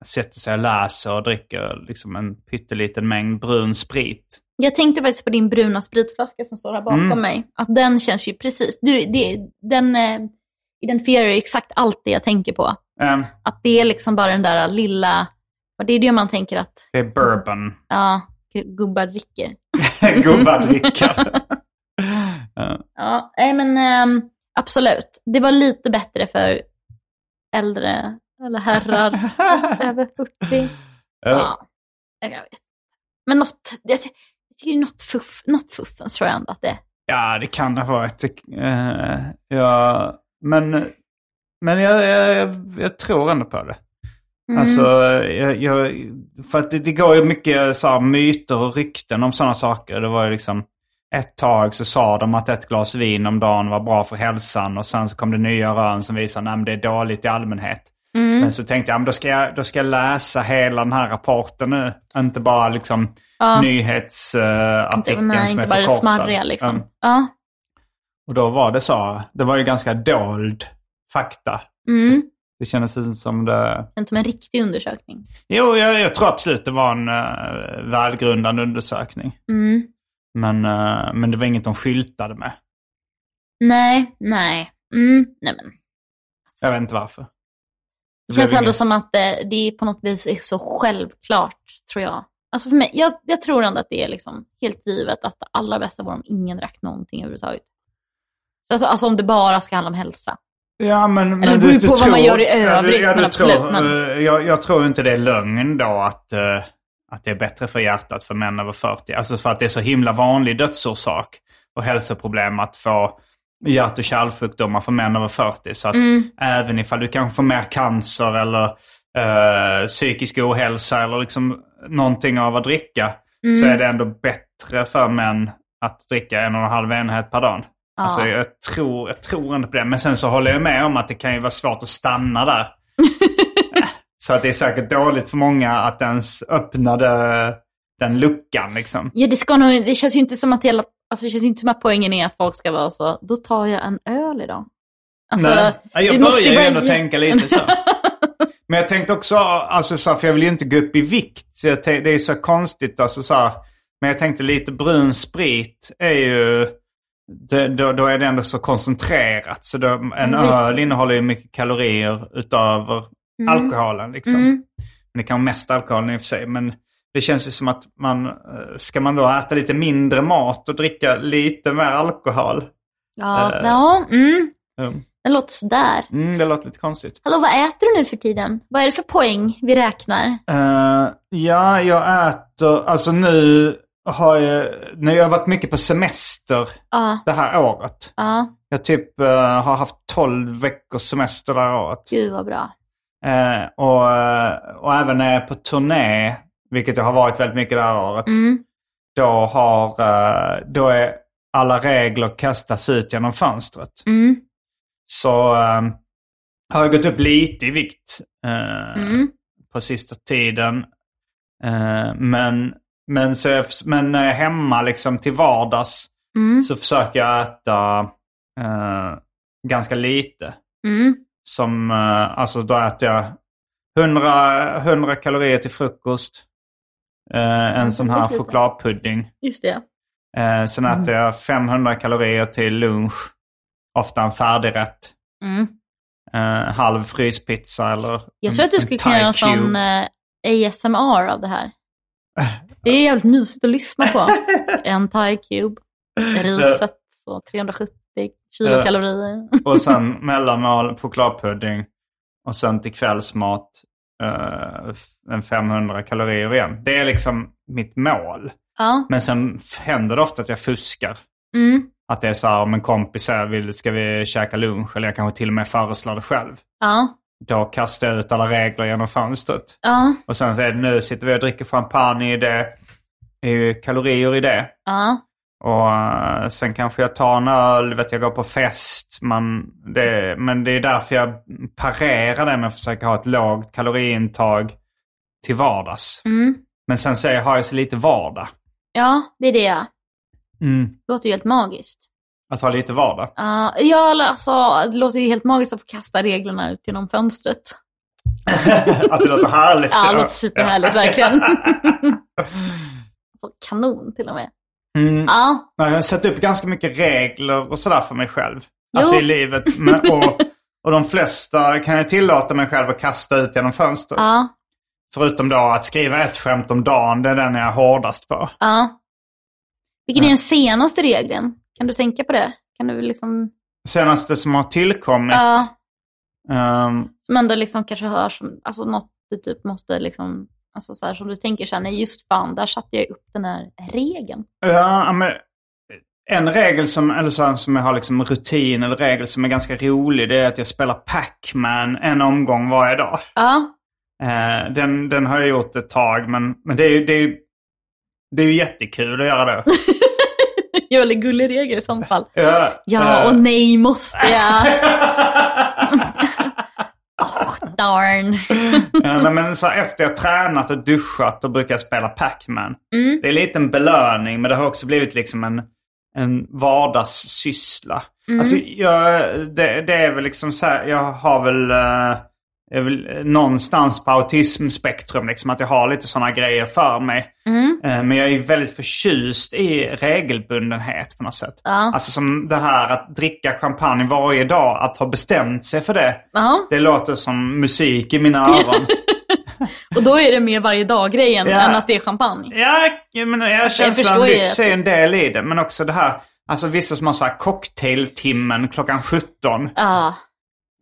[SPEAKER 2] sätter sig och läser och dricker liksom en pytteliten mängd brun sprit.
[SPEAKER 3] Jag tänkte faktiskt på din bruna spritflaska som står här bakom
[SPEAKER 2] Mm.
[SPEAKER 3] mig. Att den känns ju precis, du, det, den eh, identifierar ju exakt allt det jag tänker på.
[SPEAKER 2] Eh,
[SPEAKER 3] Att det är liksom bara den där lilla, och det är det man tänker att,
[SPEAKER 2] det är bourbon.
[SPEAKER 3] ja, gubbar dricker.
[SPEAKER 2] Gubbar dricker. Ja.
[SPEAKER 3] Ja, nej men ehm, absolut. Det var lite bättre för äldre, eller herrar över 40. Ja, vet. Men något, jag, tycker det är något, fuff, något fuffens tror jag ändå att det är.
[SPEAKER 2] Ja, det kan det ha varit. Eh, ja, men men jag, jag, jag, tror ändå på det.
[SPEAKER 3] Mm.
[SPEAKER 2] Alltså, jag, jag, för att det, det går ju mycket så myter och rykten om sådana saker. Det var ju liksom ett tag så sa de att ett glas vin om dagen var bra för hälsan och sen så kom det nya rön som visar att det är dåligt i allmänhet.
[SPEAKER 3] Mm.
[SPEAKER 2] Men så tänkte jag, då ska jag, då ska jag läsa hela den här rapporten nu. Inte bara liksom
[SPEAKER 3] Ja.
[SPEAKER 2] nyhetsartikeln
[SPEAKER 3] Inte, nej,
[SPEAKER 2] som är
[SPEAKER 3] inte bara det
[SPEAKER 2] förkortad.
[SPEAKER 3] smarriga liksom.
[SPEAKER 2] Mm.
[SPEAKER 3] Ja.
[SPEAKER 2] Och då var det så. Det var ju ganska dold fakta.
[SPEAKER 3] Mm.
[SPEAKER 2] Det kändes som det...
[SPEAKER 3] Känns som en riktig undersökning.
[SPEAKER 2] Jo, jag, jag tror absolut det var en uh, välgrundad undersökning.
[SPEAKER 3] Mm.
[SPEAKER 2] Men, eh, men det var inget de skyltade med.
[SPEAKER 3] Nej, nej. Mm. Nej men.
[SPEAKER 2] Jag vet inte varför.
[SPEAKER 3] Det känns ändå som att det, det på något vis är så självklart, tror jag. Alltså för mig, jag, jag tror ändå att det är liksom helt givet att det allra bästa vore om ingen drack någonting överhuvudtaget. Så alltså, alltså om det bara ska handla om hälsa.
[SPEAKER 2] Ja, men, men
[SPEAKER 3] det beror ju på vad man gör i övrigt,
[SPEAKER 2] Ja, du,
[SPEAKER 3] men absolut,
[SPEAKER 2] tror,
[SPEAKER 3] men-
[SPEAKER 2] eh, jag, jag tror inte det är lögn då att, eh, att det är bättre för hjärtat för män över 40. Alltså för att det är så himla vanlig dödsorsak och hälsoproblem att få hjärt och kärlsjukdomar för män över 40. Så att
[SPEAKER 3] Mm.
[SPEAKER 2] även ifall du kanske får mer cancer eller eh, psykisk ohälsa eller liksom någonting av att dricka
[SPEAKER 3] Mm.
[SPEAKER 2] så är det ändå bättre för män att dricka en och en halv enhet per dag.
[SPEAKER 3] Ja.
[SPEAKER 2] Alltså jag tror, jag tror inte på det. Men sen så håller jag med om att det kan ju vara svårt att stanna där. så att det är säkert dåligt för många att ens öppnade den luckan liksom.
[SPEAKER 3] Ja, det, ska nog, det känns ju inte som att hela, alltså det känns ju inte som att poängen är att folk ska vara så, då tar jag en öl idag. Alltså,
[SPEAKER 2] Nej, jag börjar
[SPEAKER 3] måste
[SPEAKER 2] ju ändå tänka lite så. Men jag tänkte också, alltså så här, för jag vill ju inte gå upp i vikt. Så det är så konstigt alltså så här, Men jag tänkte lite brun sprit är ju, det, då, då är det ändå så koncentrerat. Så då, en
[SPEAKER 3] Mm.
[SPEAKER 2] öl innehåller ju mycket kalorier utöver alkoholen liksom.
[SPEAKER 3] Mm.
[SPEAKER 2] Men det kan vara mest alkoholen i och för sig. Men det känns ju som att man, eh, ska man då äta lite mindre mat och dricka lite mer alkohol?
[SPEAKER 3] Ja,
[SPEAKER 2] Eh.
[SPEAKER 3] ja mm,
[SPEAKER 2] Mm,
[SPEAKER 3] det låter sådär.
[SPEAKER 2] Mm, det låter lite konstigt.
[SPEAKER 3] Hallå, vad äter du nu för tiden? Vad är det för poäng vi räknar?
[SPEAKER 2] Eh, ja, jag äter, alltså nu har jag, jag har varit mycket på semester
[SPEAKER 3] Ja,
[SPEAKER 2] det här året.
[SPEAKER 3] ja,
[SPEAKER 2] Jag typ eh, har haft 12 veckors semester det här året.
[SPEAKER 3] gud vad bra.
[SPEAKER 2] Eh, och, och även när jag är på turné, vilket jag har varit väldigt mycket det här året,
[SPEAKER 3] Mm.
[SPEAKER 2] då, har, eh, då är alla regler kastas ut genom fönstret.
[SPEAKER 3] Mm.
[SPEAKER 2] Så eh, har jag gått upp lite i vikt eh,
[SPEAKER 3] Mm.
[SPEAKER 2] på sista tiden. Eh, men, men, så jag, men när jag är hemma liksom till vardags
[SPEAKER 3] Mm.
[SPEAKER 2] så försöker jag äta eh, ganska lite.
[SPEAKER 3] Mm.
[SPEAKER 2] Som, eh, alltså då äter jag 100, 100 kalorier till frukost. Eh, en sån här chokladpudding.
[SPEAKER 3] Just det.
[SPEAKER 2] Eh, sen äter jag 500 kalorier till lunch. Ofta en färdigrätt.
[SPEAKER 3] Mm.
[SPEAKER 2] Eh, halv fryspizza eller
[SPEAKER 3] Jag tror att du skulle kunna göra en sån eh, ASMR av det här. Det är jävligt mysigt att lyssna på. En thai cube, riset och 370 kilokalorier.
[SPEAKER 2] Och sen mellanmål, chokladpudding. Och sen till kvällsmat eh, en 500 kalorier igen. Det är liksom mitt mål.
[SPEAKER 3] Ja.
[SPEAKER 2] Men sen händer det ofta att jag fuskar.
[SPEAKER 3] Mm.
[SPEAKER 2] Att det är så här om en kompis säger vill, ska vi käka lunch? Eller jag kanske till och med föreslår det själv.
[SPEAKER 3] Ja.
[SPEAKER 2] Då kastar jag ut alla regler genom fönstret.
[SPEAKER 3] Ja.
[SPEAKER 2] Och sen så är det nu sitter vi och dricker champagne i det. Det är ju kalorier i det.
[SPEAKER 3] Ja.
[SPEAKER 2] Och eh, sen kanske jag tar en öl, vet jag går på fest. Man, det, men det är därför jag parerar det med att försöka ha ett lågt kaloriintag till vardags.
[SPEAKER 3] Mm.
[SPEAKER 2] Men sen så har jag så lite vardag.
[SPEAKER 3] Ja, det är det.
[SPEAKER 2] Mm.
[SPEAKER 3] Det låter ju helt magiskt.
[SPEAKER 2] Att ha lite vardag.
[SPEAKER 3] Ja, ja, alltså, det låter ju helt magiskt att få kasta reglerna ut genom fönstret.
[SPEAKER 2] Att det låter härligt.
[SPEAKER 3] Ja, det låter superhärligt, verkligen. alltså, kanon till och med.
[SPEAKER 2] Mm.
[SPEAKER 3] Ja,
[SPEAKER 2] Jag har satt upp ganska mycket regler och sådär för mig själv. Alltså
[SPEAKER 3] Jo.
[SPEAKER 2] i livet. Och, och de flesta kan jag tillåta mig själv att kasta ut genom fönstret.
[SPEAKER 3] ja,
[SPEAKER 2] Förutom då att skriva ett skämt om dagen. Det är den jag är hårdast på.
[SPEAKER 3] ja. Vilken är den senaste regeln? Kan du tänka på det? Kan du liksom...
[SPEAKER 2] Senaste som har tillkommit.
[SPEAKER 3] Ja,
[SPEAKER 2] ehm,
[SPEAKER 3] som ändå liksom kanske hör som, alltså något du typ måste liksom, alltså så här som du tänker så här, nej just fan, där satte jag upp den här regeln.
[SPEAKER 2] ja, men en regel som, eller så, som jag har liksom rutin eller regel som är ganska rolig. Det är att jag spelar Pac-Man en omgång varje dag.
[SPEAKER 3] Ja,
[SPEAKER 2] Eh, den, den har jag gjort ett tag men, men det är ju det är, ju- det är ju jättekul att göra det.
[SPEAKER 3] väldigt gullig regel i så fall.
[SPEAKER 2] Ja,
[SPEAKER 3] Ja
[SPEAKER 2] eh,
[SPEAKER 3] och nej måste jag. Darn.
[SPEAKER 2] Ja, men så efter jag tränat och duschat då brukar jag spela Pac-Man.
[SPEAKER 3] Mm.
[SPEAKER 2] Det är lite en belöning men det har också blivit liksom en, en vardagssyssla.
[SPEAKER 3] Mm.
[SPEAKER 2] Alltså jag, det, det är väl liksom så här, jag har väl, jag är väl någonstans på autismspektrum liksom att jag har lite sådana grejer för mig.
[SPEAKER 3] Mm.
[SPEAKER 2] Eh, Men jag är väldigt förtjust i regelbundenhet på något sätt.
[SPEAKER 3] Ja.
[SPEAKER 2] Alltså som det här att dricka champagne varje dag, att ha bestämt sig för det.
[SPEAKER 3] Ja,
[SPEAKER 2] Det låter som musik i mina öron.
[SPEAKER 3] och då är det mer varje dag-grejen
[SPEAKER 2] Ja.
[SPEAKER 3] än att det är champagne.
[SPEAKER 2] ja, menar, jag känslan
[SPEAKER 3] ju
[SPEAKER 2] lyx är en del i det. Men också det här, alltså vissa som har så här cocktailtimmen klockan 17.
[SPEAKER 3] Ja,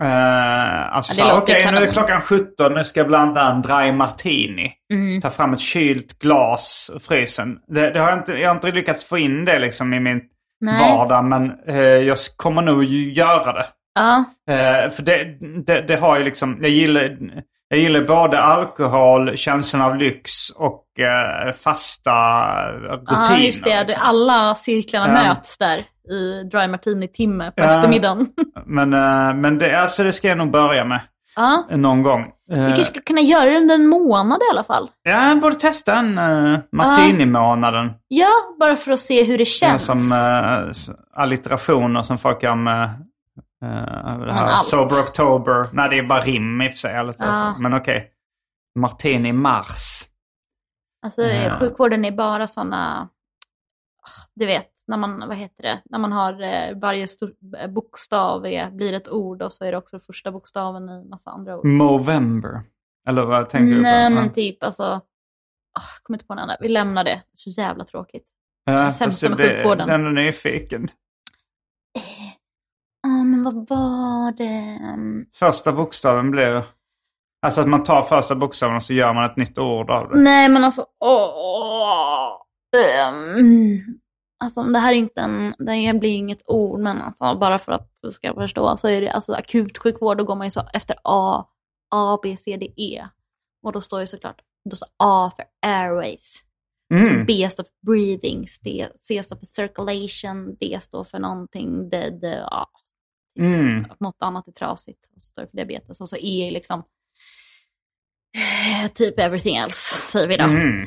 [SPEAKER 2] Uh, alltså
[SPEAKER 3] Ja,
[SPEAKER 2] okej nu är klockan 17, nu ska jag blanda en dry martini.
[SPEAKER 3] Mm.
[SPEAKER 2] Ta fram ett kylt glas ur frysen. Det, det har jag, inte, jag har inte lyckats få in det liksom i min
[SPEAKER 3] Nej.
[SPEAKER 2] vardag. Men eh, jag kommer nog göra det.
[SPEAKER 3] ja,
[SPEAKER 2] Eh, för det, det, det har ju liksom, jag gillar, Jag gillar både alkohol, känslan av lyx och eh, fasta rutiner.
[SPEAKER 3] Ja, just det.
[SPEAKER 2] liksom.
[SPEAKER 3] Alla cirklarna möts där i Dry Martini-timme på eftermiddagen.
[SPEAKER 2] Men, eh, men det, alltså, det ska jag nog börja med
[SPEAKER 3] ja.
[SPEAKER 2] någon gång.
[SPEAKER 3] Vi
[SPEAKER 2] Eh,
[SPEAKER 3] kanske skulle kunna göra det under en månad i alla fall.
[SPEAKER 2] Ja, jag borde testa en uh, martini-månaden.
[SPEAKER 3] Ja, bara för att se hur det känns.
[SPEAKER 2] som uh, allitterationer som folk gör med uh, det här
[SPEAKER 3] allt.
[SPEAKER 2] Sober October. Nej, det är bara rim i och för sig.
[SPEAKER 3] Ja.
[SPEAKER 2] Men okej. Martini Mars.
[SPEAKER 3] Alltså
[SPEAKER 2] Ja.
[SPEAKER 3] sjukvården är bara sådana, du vet, när man, vad heter det, när man har eh, varje stor, eh, bokstav är, blir ett ord och så är det också första bokstaven i massa andra ord.
[SPEAKER 2] Movember. Eller vad tänker
[SPEAKER 3] Nej
[SPEAKER 2] du på?
[SPEAKER 3] men typ alltså, oh, jag kommer inte på en annan. Vi lämnar det, så jävla tråkigt.
[SPEAKER 2] ja,
[SPEAKER 3] sämst
[SPEAKER 2] fast
[SPEAKER 3] med sjukvården.
[SPEAKER 2] Den är nyfiken.
[SPEAKER 3] Ja men vad var det? Mm.
[SPEAKER 2] Första bokstaven blir... Alltså att man tar första bokstaven och så gör man ett nytt ord av det.
[SPEAKER 3] Nej men alltså, åh. Ehm, alltså det här är inte en, det blir inget ord men alltså bara för att du ska förstå så är det alltså akutsjukvård då går man ju så efter A, A, B, C, D, E. Och då står ju såklart, då står A för airways. Så
[SPEAKER 2] Mm.
[SPEAKER 3] B står för breathing, C, C står för circulation, D står för någonting, D, D, ja,
[SPEAKER 2] Mm.
[SPEAKER 3] något annat är trasigt. Och så står det för diabetes. Och så E är liksom eh, typ everything else, säger vi då.
[SPEAKER 2] Mm.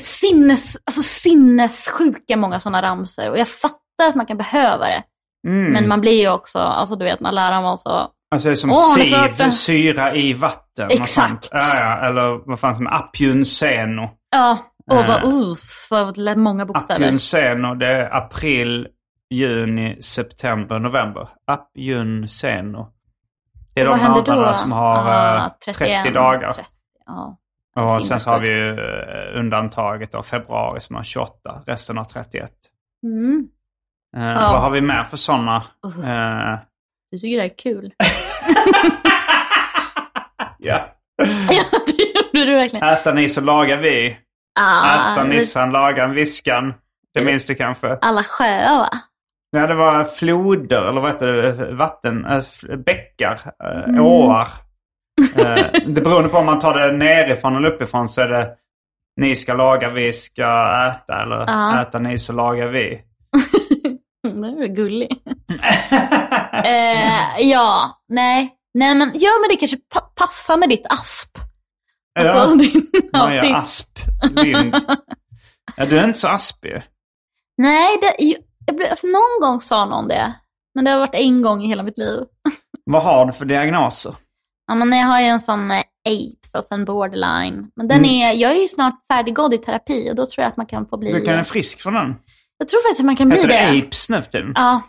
[SPEAKER 3] Sinnes, alltså sinnessjuka många sådana ramsor. Och jag fattar att man kan behöva det.
[SPEAKER 2] Mm.
[SPEAKER 3] Men man blir ju också, alltså du vet när läraren var så,
[SPEAKER 2] Alltså det är som
[SPEAKER 3] Åh,
[SPEAKER 2] siv, syra i vatten.
[SPEAKER 3] Exakt.
[SPEAKER 2] Ja, ja, eller vad fan som är apjunseno.
[SPEAKER 3] ja, och
[SPEAKER 2] Eh.
[SPEAKER 3] vad uff, vad många bokstäver.
[SPEAKER 2] Apjunseno, det är april, juni, september, november. Apjunseno. Det är
[SPEAKER 3] Och
[SPEAKER 2] de
[SPEAKER 3] vad händer då?
[SPEAKER 2] som har
[SPEAKER 3] Ah,
[SPEAKER 2] eh, 30
[SPEAKER 3] 31,
[SPEAKER 2] dagar.
[SPEAKER 3] 30, ja.
[SPEAKER 2] Och sen så har vi ju eh, undantaget av februari som har 28. Resten har 31.
[SPEAKER 3] Mm.
[SPEAKER 2] Eh,
[SPEAKER 3] Ja.
[SPEAKER 2] Vad har vi mer för sådana? Eh,
[SPEAKER 3] Du tycker det är kul?
[SPEAKER 2] ja.
[SPEAKER 3] ja, det gjorde du verkligen.
[SPEAKER 2] Äta ni så lagar vi.
[SPEAKER 3] Ah,
[SPEAKER 2] Äta Nissan, lagan viskan. Det minns du kanske?
[SPEAKER 3] alla sjöar va?
[SPEAKER 2] Ja, det var floder, eller vad heter det? Vatten, f- bäckar, äh,
[SPEAKER 3] Mm.
[SPEAKER 2] åar. Eh, det beroende på om man tar det nerifrån eller uppifrån så är det ni ska laga, vi ska äta. Eller
[SPEAKER 3] Ja.
[SPEAKER 2] äta ni så lagar vi.
[SPEAKER 3] Nu är du gullig. eh, ja, nej. Nej men, ja men det kanske pa- passar med ditt asp. Alltså,
[SPEAKER 2] ja,
[SPEAKER 3] din autism.
[SPEAKER 2] Asp Lind. Ja, du är inte så aspig.
[SPEAKER 3] Nej, det, jag, blev- någon gång sa någon det. Men det har varit en gång i hela mitt liv.
[SPEAKER 2] Vad har du för diagnoser?
[SPEAKER 3] Ja, men jag har ju en sån eh, apes, alltså en borderline. Men den
[SPEAKER 2] Mm.
[SPEAKER 3] är, jag är ju snart färdiggådd i terapi och då tror jag att man kan få bli...
[SPEAKER 2] Du kan vara frisk från den.
[SPEAKER 3] Jag tror faktiskt att man kan bli
[SPEAKER 2] Heter
[SPEAKER 3] det.
[SPEAKER 2] det apes nu för?
[SPEAKER 3] Ja,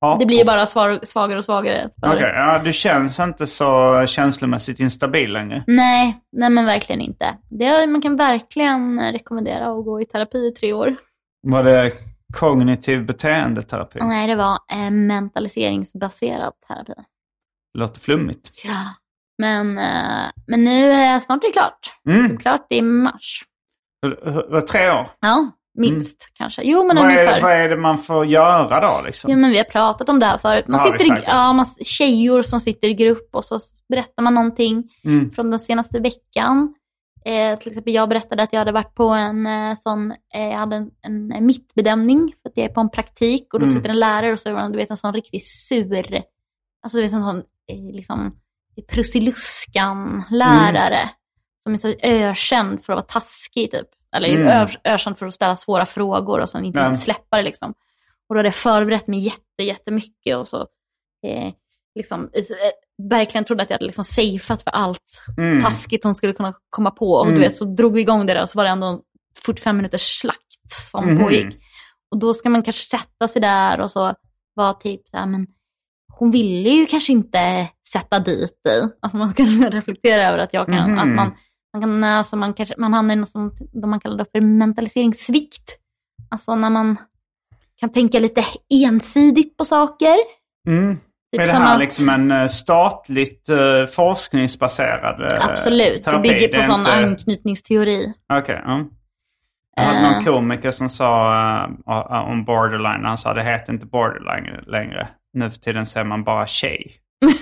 [SPEAKER 2] Ja.
[SPEAKER 3] det blir ju bara svagare och svagare.
[SPEAKER 2] Okej, ja, du känns inte så känslomässigt instabil längre.
[SPEAKER 3] Nej, nej men verkligen inte. Det, man kan verkligen rekommendera att gå i terapi i tre år.
[SPEAKER 2] Var det kognitiv beteendeterapi?
[SPEAKER 3] Nej, det var eh, mentaliseringsbaserad terapi.
[SPEAKER 2] Det låter flummigt.
[SPEAKER 3] Ja. Men, eh, men nu är snart är det klart.
[SPEAKER 2] Mm.
[SPEAKER 3] Klart i mars.
[SPEAKER 2] Tre år?
[SPEAKER 3] Ja, minst kanske. Jo, men
[SPEAKER 2] vad,
[SPEAKER 3] ungefär.
[SPEAKER 2] är, vad är det man får göra då liksom?
[SPEAKER 3] Ja, men vi har pratat om det här förut. Man
[SPEAKER 2] Ja, det är
[SPEAKER 3] sitter i, ja, man, tjejor som sitter i grupp och så berättar man någonting
[SPEAKER 2] Mm.
[SPEAKER 3] från den senaste veckan. Eh, till exempel jag berättade att jag hade varit på en eh, sån, eh, jag hade en, en, mittbedömning för att jag är på en praktik och då
[SPEAKER 2] Mm.
[SPEAKER 3] sitter en lärare och så är du vet en sån riktigt sur, alltså du vet en sån eh, liksom prusiluskan lärare som är så ökänd för att vara taskig typ. Eller
[SPEAKER 2] Mm.
[SPEAKER 3] ökänd för att ställa svåra frågor och sen inte
[SPEAKER 2] Ja.
[SPEAKER 3] släppa det liksom. Och då hade jag förberett mig jätte, jättemycket och så eh, liksom, eh, verkligen trodde att jag hade liksom safeat för allt
[SPEAKER 2] Mm.
[SPEAKER 3] taskigt hon skulle kunna komma på. Och
[SPEAKER 2] Mm.
[SPEAKER 3] du vet, så drog vi igång det där och så var det ändå en 45 minuters slakt som
[SPEAKER 2] Mhm.
[SPEAKER 3] pågick. Och då ska man kanske sätta sig där och så vara typ så här, men hon ville ju kanske inte sätta dit dig. Alltså man ska reflektera över att jag kan,
[SPEAKER 2] Mhm.
[SPEAKER 3] att man, man kan, alltså man kanske, man hamnar i något vad man kallar det för mentaliseringssvikt. Alltså när man kan tänka lite ensidigt på saker.
[SPEAKER 2] Mm.
[SPEAKER 3] Typ
[SPEAKER 2] är det
[SPEAKER 3] som
[SPEAKER 2] här
[SPEAKER 3] att-
[SPEAKER 2] liksom en eh, statligt uh, forskningsbaserad uh,
[SPEAKER 3] Absolut,
[SPEAKER 2] terapi?
[SPEAKER 3] det bygger på
[SPEAKER 2] är
[SPEAKER 3] sån
[SPEAKER 2] inte-
[SPEAKER 3] anknytningsteori.
[SPEAKER 2] Okej, ja. Jag hörde någon komiker som sa eh, om borderline, han sa det heter inte borderline längre. Nu för tiden säger man bara tjej.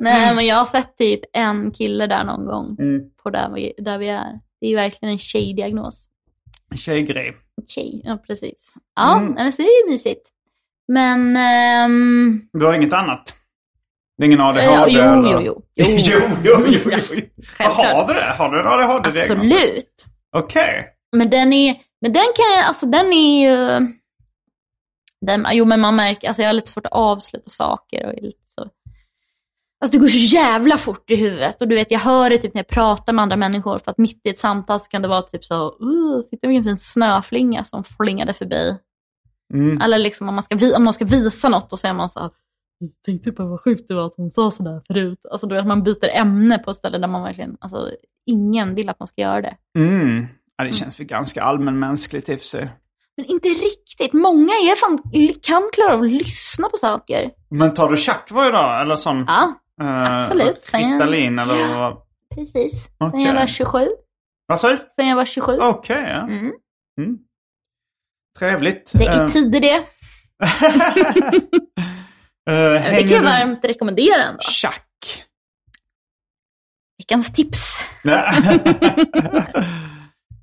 [SPEAKER 3] Nej, men jag har sett typ en kille där någon gång
[SPEAKER 2] Mm.
[SPEAKER 3] på där vi, där vi är. Det är verkligen en tjejdiagnos.
[SPEAKER 2] Tjejgrej.
[SPEAKER 3] Tjej, ja precis. Ja,
[SPEAKER 2] Mm.
[SPEAKER 3] men så det är ju mysigt. Men... ehm,
[SPEAKER 2] Du har inget annat? Det är ingen
[SPEAKER 3] ja,
[SPEAKER 2] ADHD?
[SPEAKER 3] jo,
[SPEAKER 2] eller?
[SPEAKER 3] jo, jo,
[SPEAKER 2] jo, jo, jo, jo.
[SPEAKER 3] Självklart.
[SPEAKER 2] Har du det? Har du en ADHD-diagnos?
[SPEAKER 3] Absolut.
[SPEAKER 2] Okej.
[SPEAKER 3] Men den är, men den kan jag, alltså den är ju... Den, jo men man märker, alltså jag har lite svårt att avsluta saker och är lite så... Alltså det går så jävla fort i huvudet och du vet jag hör det typ när jag pratar med andra människor för att mitt i ett samtal så kan det vara typ så, uh, sitter med en fin snöflinga som flingade förbi.
[SPEAKER 2] Mm.
[SPEAKER 3] Eller liksom om, man ska, vi- om någon ska visa något och så är man så här, jag tänkte på vad sjukt det var att hon sa sådär förut. Alltså du vet man byter ämne på ett ställe där man verkligen, alltså ingen vill att man ska göra det.
[SPEAKER 2] Mm. Ja, det känns väl ganska allmänmänskligt i och för sig.
[SPEAKER 3] Men inte riktigt. Många är fan, kan klara av att lyssna på saker.
[SPEAKER 2] Men tar du chack varje dag? Eller sån?
[SPEAKER 3] Ja,
[SPEAKER 2] eh,
[SPEAKER 3] absolut. Sen-
[SPEAKER 2] Ritalin eller
[SPEAKER 3] Ja.
[SPEAKER 2] vad?
[SPEAKER 3] precis. Sen
[SPEAKER 2] Okej.
[SPEAKER 3] jag var 27.
[SPEAKER 2] Vad sa du?
[SPEAKER 3] Sen jag var 27.
[SPEAKER 2] Okej, ja.
[SPEAKER 3] Mm.
[SPEAKER 2] Mm. Trevligt.
[SPEAKER 3] Det är
[SPEAKER 2] Eh,
[SPEAKER 3] tider det.
[SPEAKER 2] eh,
[SPEAKER 3] Det kan jag varmt rekommendera ändå.
[SPEAKER 2] Chack.
[SPEAKER 3] Veckans tips.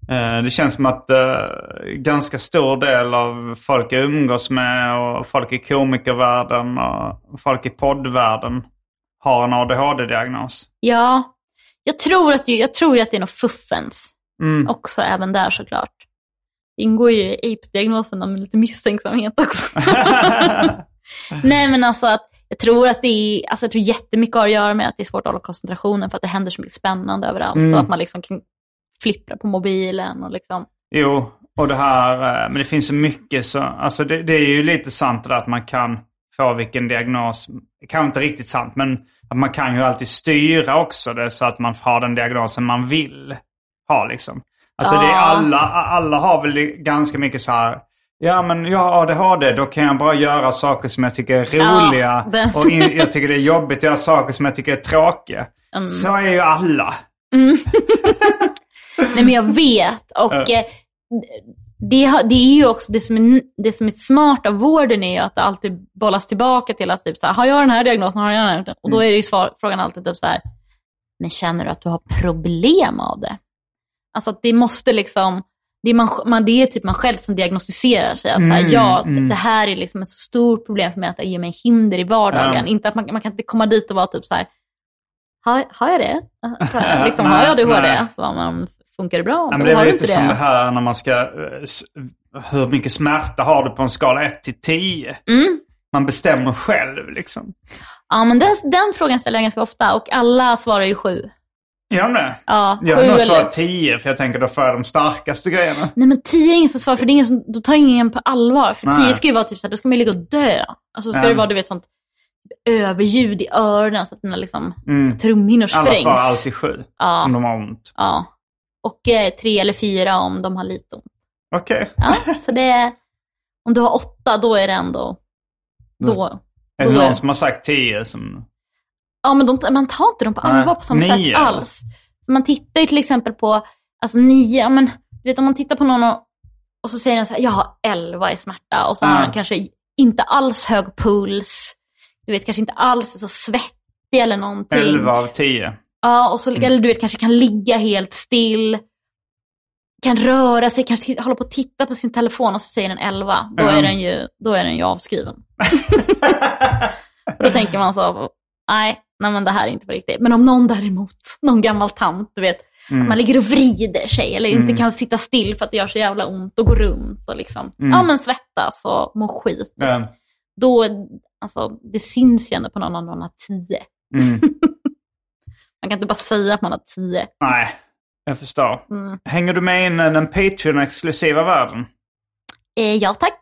[SPEAKER 2] Eh, Det känns som att eh, ganska stor del av folk jag umgås med och folk i komikervärlden och folk i poddvärlden har en ADHD-diagnos.
[SPEAKER 3] Ja, jag tror, att, jag tror att det är något fuffens
[SPEAKER 2] Mm.
[SPEAKER 3] också, även där såklart. Det ingår ju i apes-diagnosen med lite misstänksamhet också. Nej men alltså att jag tror att det är, alltså jag tror jättemycket har att göra med att det är svårt att hålla koncentrationen för att det händer så mycket spännande överallt
[SPEAKER 2] Mm.
[SPEAKER 3] och att man liksom kan flippra på mobilen och liksom.
[SPEAKER 2] Jo, och det här, eh, men det finns så mycket så, alltså det, det är ju lite sant det där att man kan få vilken diagnos, kanske inte riktigt sant, men att man kan ju alltid styra också det så att man har den diagnosen man vill ha liksom. Alltså det är alla, alla har väl ganska mycket så här, ja men jag har ADHD, då kan jag bara göra saker som jag tycker är roliga
[SPEAKER 3] Ja, det-
[SPEAKER 2] och in, jag tycker det är jobbigt att göra saker som jag tycker är tråkiga.
[SPEAKER 3] Mm.
[SPEAKER 2] Så är ju alla.
[SPEAKER 3] Nej men jag vet och eh, det, det är ju också det som är, det som är smart av vården är ju att det alltid bollas tillbaka till att typ så här, har jag den här diagnosen, har jag den här? Och då är det ju svar, frågan alltid typ så här, men känner du att du har problem av det? Alltså att det måste liksom, det är, man, man, det är typ man själv som diagnostiserar sig. Att så här,
[SPEAKER 2] Mm,
[SPEAKER 3] ja,
[SPEAKER 2] mm.
[SPEAKER 3] det här är liksom ett så stort problem för mig att det ger mig hinder i vardagen.
[SPEAKER 2] Ja.
[SPEAKER 3] Inte att man, man kan inte komma dit och vara typ så här, har, har jag det? Så här, liksom, har
[SPEAKER 2] Nej,
[SPEAKER 3] jag ADHD?
[SPEAKER 2] nej.
[SPEAKER 3] Så bara, men, funkar det bra? Då
[SPEAKER 2] det är
[SPEAKER 3] har
[SPEAKER 2] lite som
[SPEAKER 3] det.
[SPEAKER 2] det här när man ska... eh, Hur mycket smärta har du på en skala 1 till 10?
[SPEAKER 3] Mm.
[SPEAKER 2] Man bestämmer själv liksom.
[SPEAKER 3] Ja, men den, den frågan ställer jag ganska ofta och alla svarar ju sju.
[SPEAKER 2] Gör de det?
[SPEAKER 3] Ja,
[SPEAKER 2] Jag har nog svarat 10 för jag tänker då får jag de starkaste grejerna.
[SPEAKER 3] Nej men tio är ingen som svarar, för det är ingen som, då tar ingen på allvar. För
[SPEAKER 2] Nej.
[SPEAKER 3] tio ska ju vara typ såhär, då ska man ju ligga och dö. Alltså ska
[SPEAKER 2] Ja.
[SPEAKER 3] det vara du vet sånt överljud i öronen så att dina liksom,
[SPEAKER 2] Mm.
[SPEAKER 3] trumhinnor
[SPEAKER 2] Alla
[SPEAKER 3] sprängs.
[SPEAKER 2] svarar alltid 7
[SPEAKER 3] Ja.
[SPEAKER 2] om de har ont.
[SPEAKER 3] Ja. Och eh, tre eller fyra om de har lite ont.
[SPEAKER 2] Okej.
[SPEAKER 3] Ja, så det är, om du har åtta då är det ändå, då,
[SPEAKER 2] Är det
[SPEAKER 3] Då är-
[SPEAKER 2] någon som har sagt 10 som...
[SPEAKER 3] Ja, men de, man tar inte dem på
[SPEAKER 2] Nej,
[SPEAKER 3] allvar på samma
[SPEAKER 2] nio,
[SPEAKER 3] sätt alls. Man tittar ju till exempel på, alltså nio, ja, men du vet om man tittar på någon och, och så säger den så här, jag har elva i smärta och så har den kanske inte alls hög puls, du vet kanske inte alls är så svettig eller någonting.
[SPEAKER 2] 11 av 10.
[SPEAKER 3] Ja, och så,
[SPEAKER 2] Mm.
[SPEAKER 3] eller du vet kanske kan ligga helt still, kan röra sig, kanske hålla på att titta på sin telefon och så säger den 11. Då, är, den ju, då är den ju avskriven. Då tänker man så, nej, nej men det här är inte på riktigt. Men om någon däremot, någon gammal tant, du vet,
[SPEAKER 2] Mm.
[SPEAKER 3] man ligger och vrider sig eller inte
[SPEAKER 2] Mm.
[SPEAKER 3] kan sitta still för att det gör så jävla ont och gå runt och liksom,
[SPEAKER 2] Mm.
[SPEAKER 3] ja men svettas och må skit.
[SPEAKER 2] Ja.
[SPEAKER 3] Då, alltså det syns ju ändå på någon om någon har 10.
[SPEAKER 2] Mm.
[SPEAKER 3] Man kan inte bara säga att man har 10.
[SPEAKER 2] Nej, jag förstår.
[SPEAKER 3] Mm.
[SPEAKER 2] Hänger du med in i den Patreon-exklusiva världen?
[SPEAKER 3] Eh, ja tack.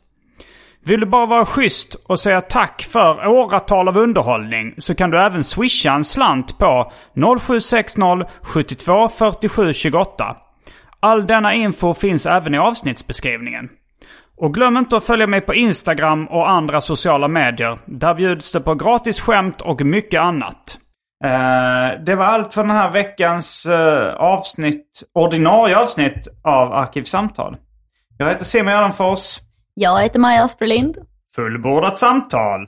[SPEAKER 2] Vill du bara vara schysst och säga tack för åratal av underhållning så kan du även swisha en slant på 0760 72 47 28. All denna info finns även i avsnittsbeskrivningen. Och glöm inte att följa mig på Instagram och andra sociala medier. Där bjuds det på gratis skämt och mycket annat. Eh, det var allt för den här veckans eh, avsnitt, ordinarie avsnitt av Arkivsamtal. Jag heter Simon Gärdenfors.
[SPEAKER 3] Jag heter Maja Asperlind.
[SPEAKER 2] Fullbordat samtal.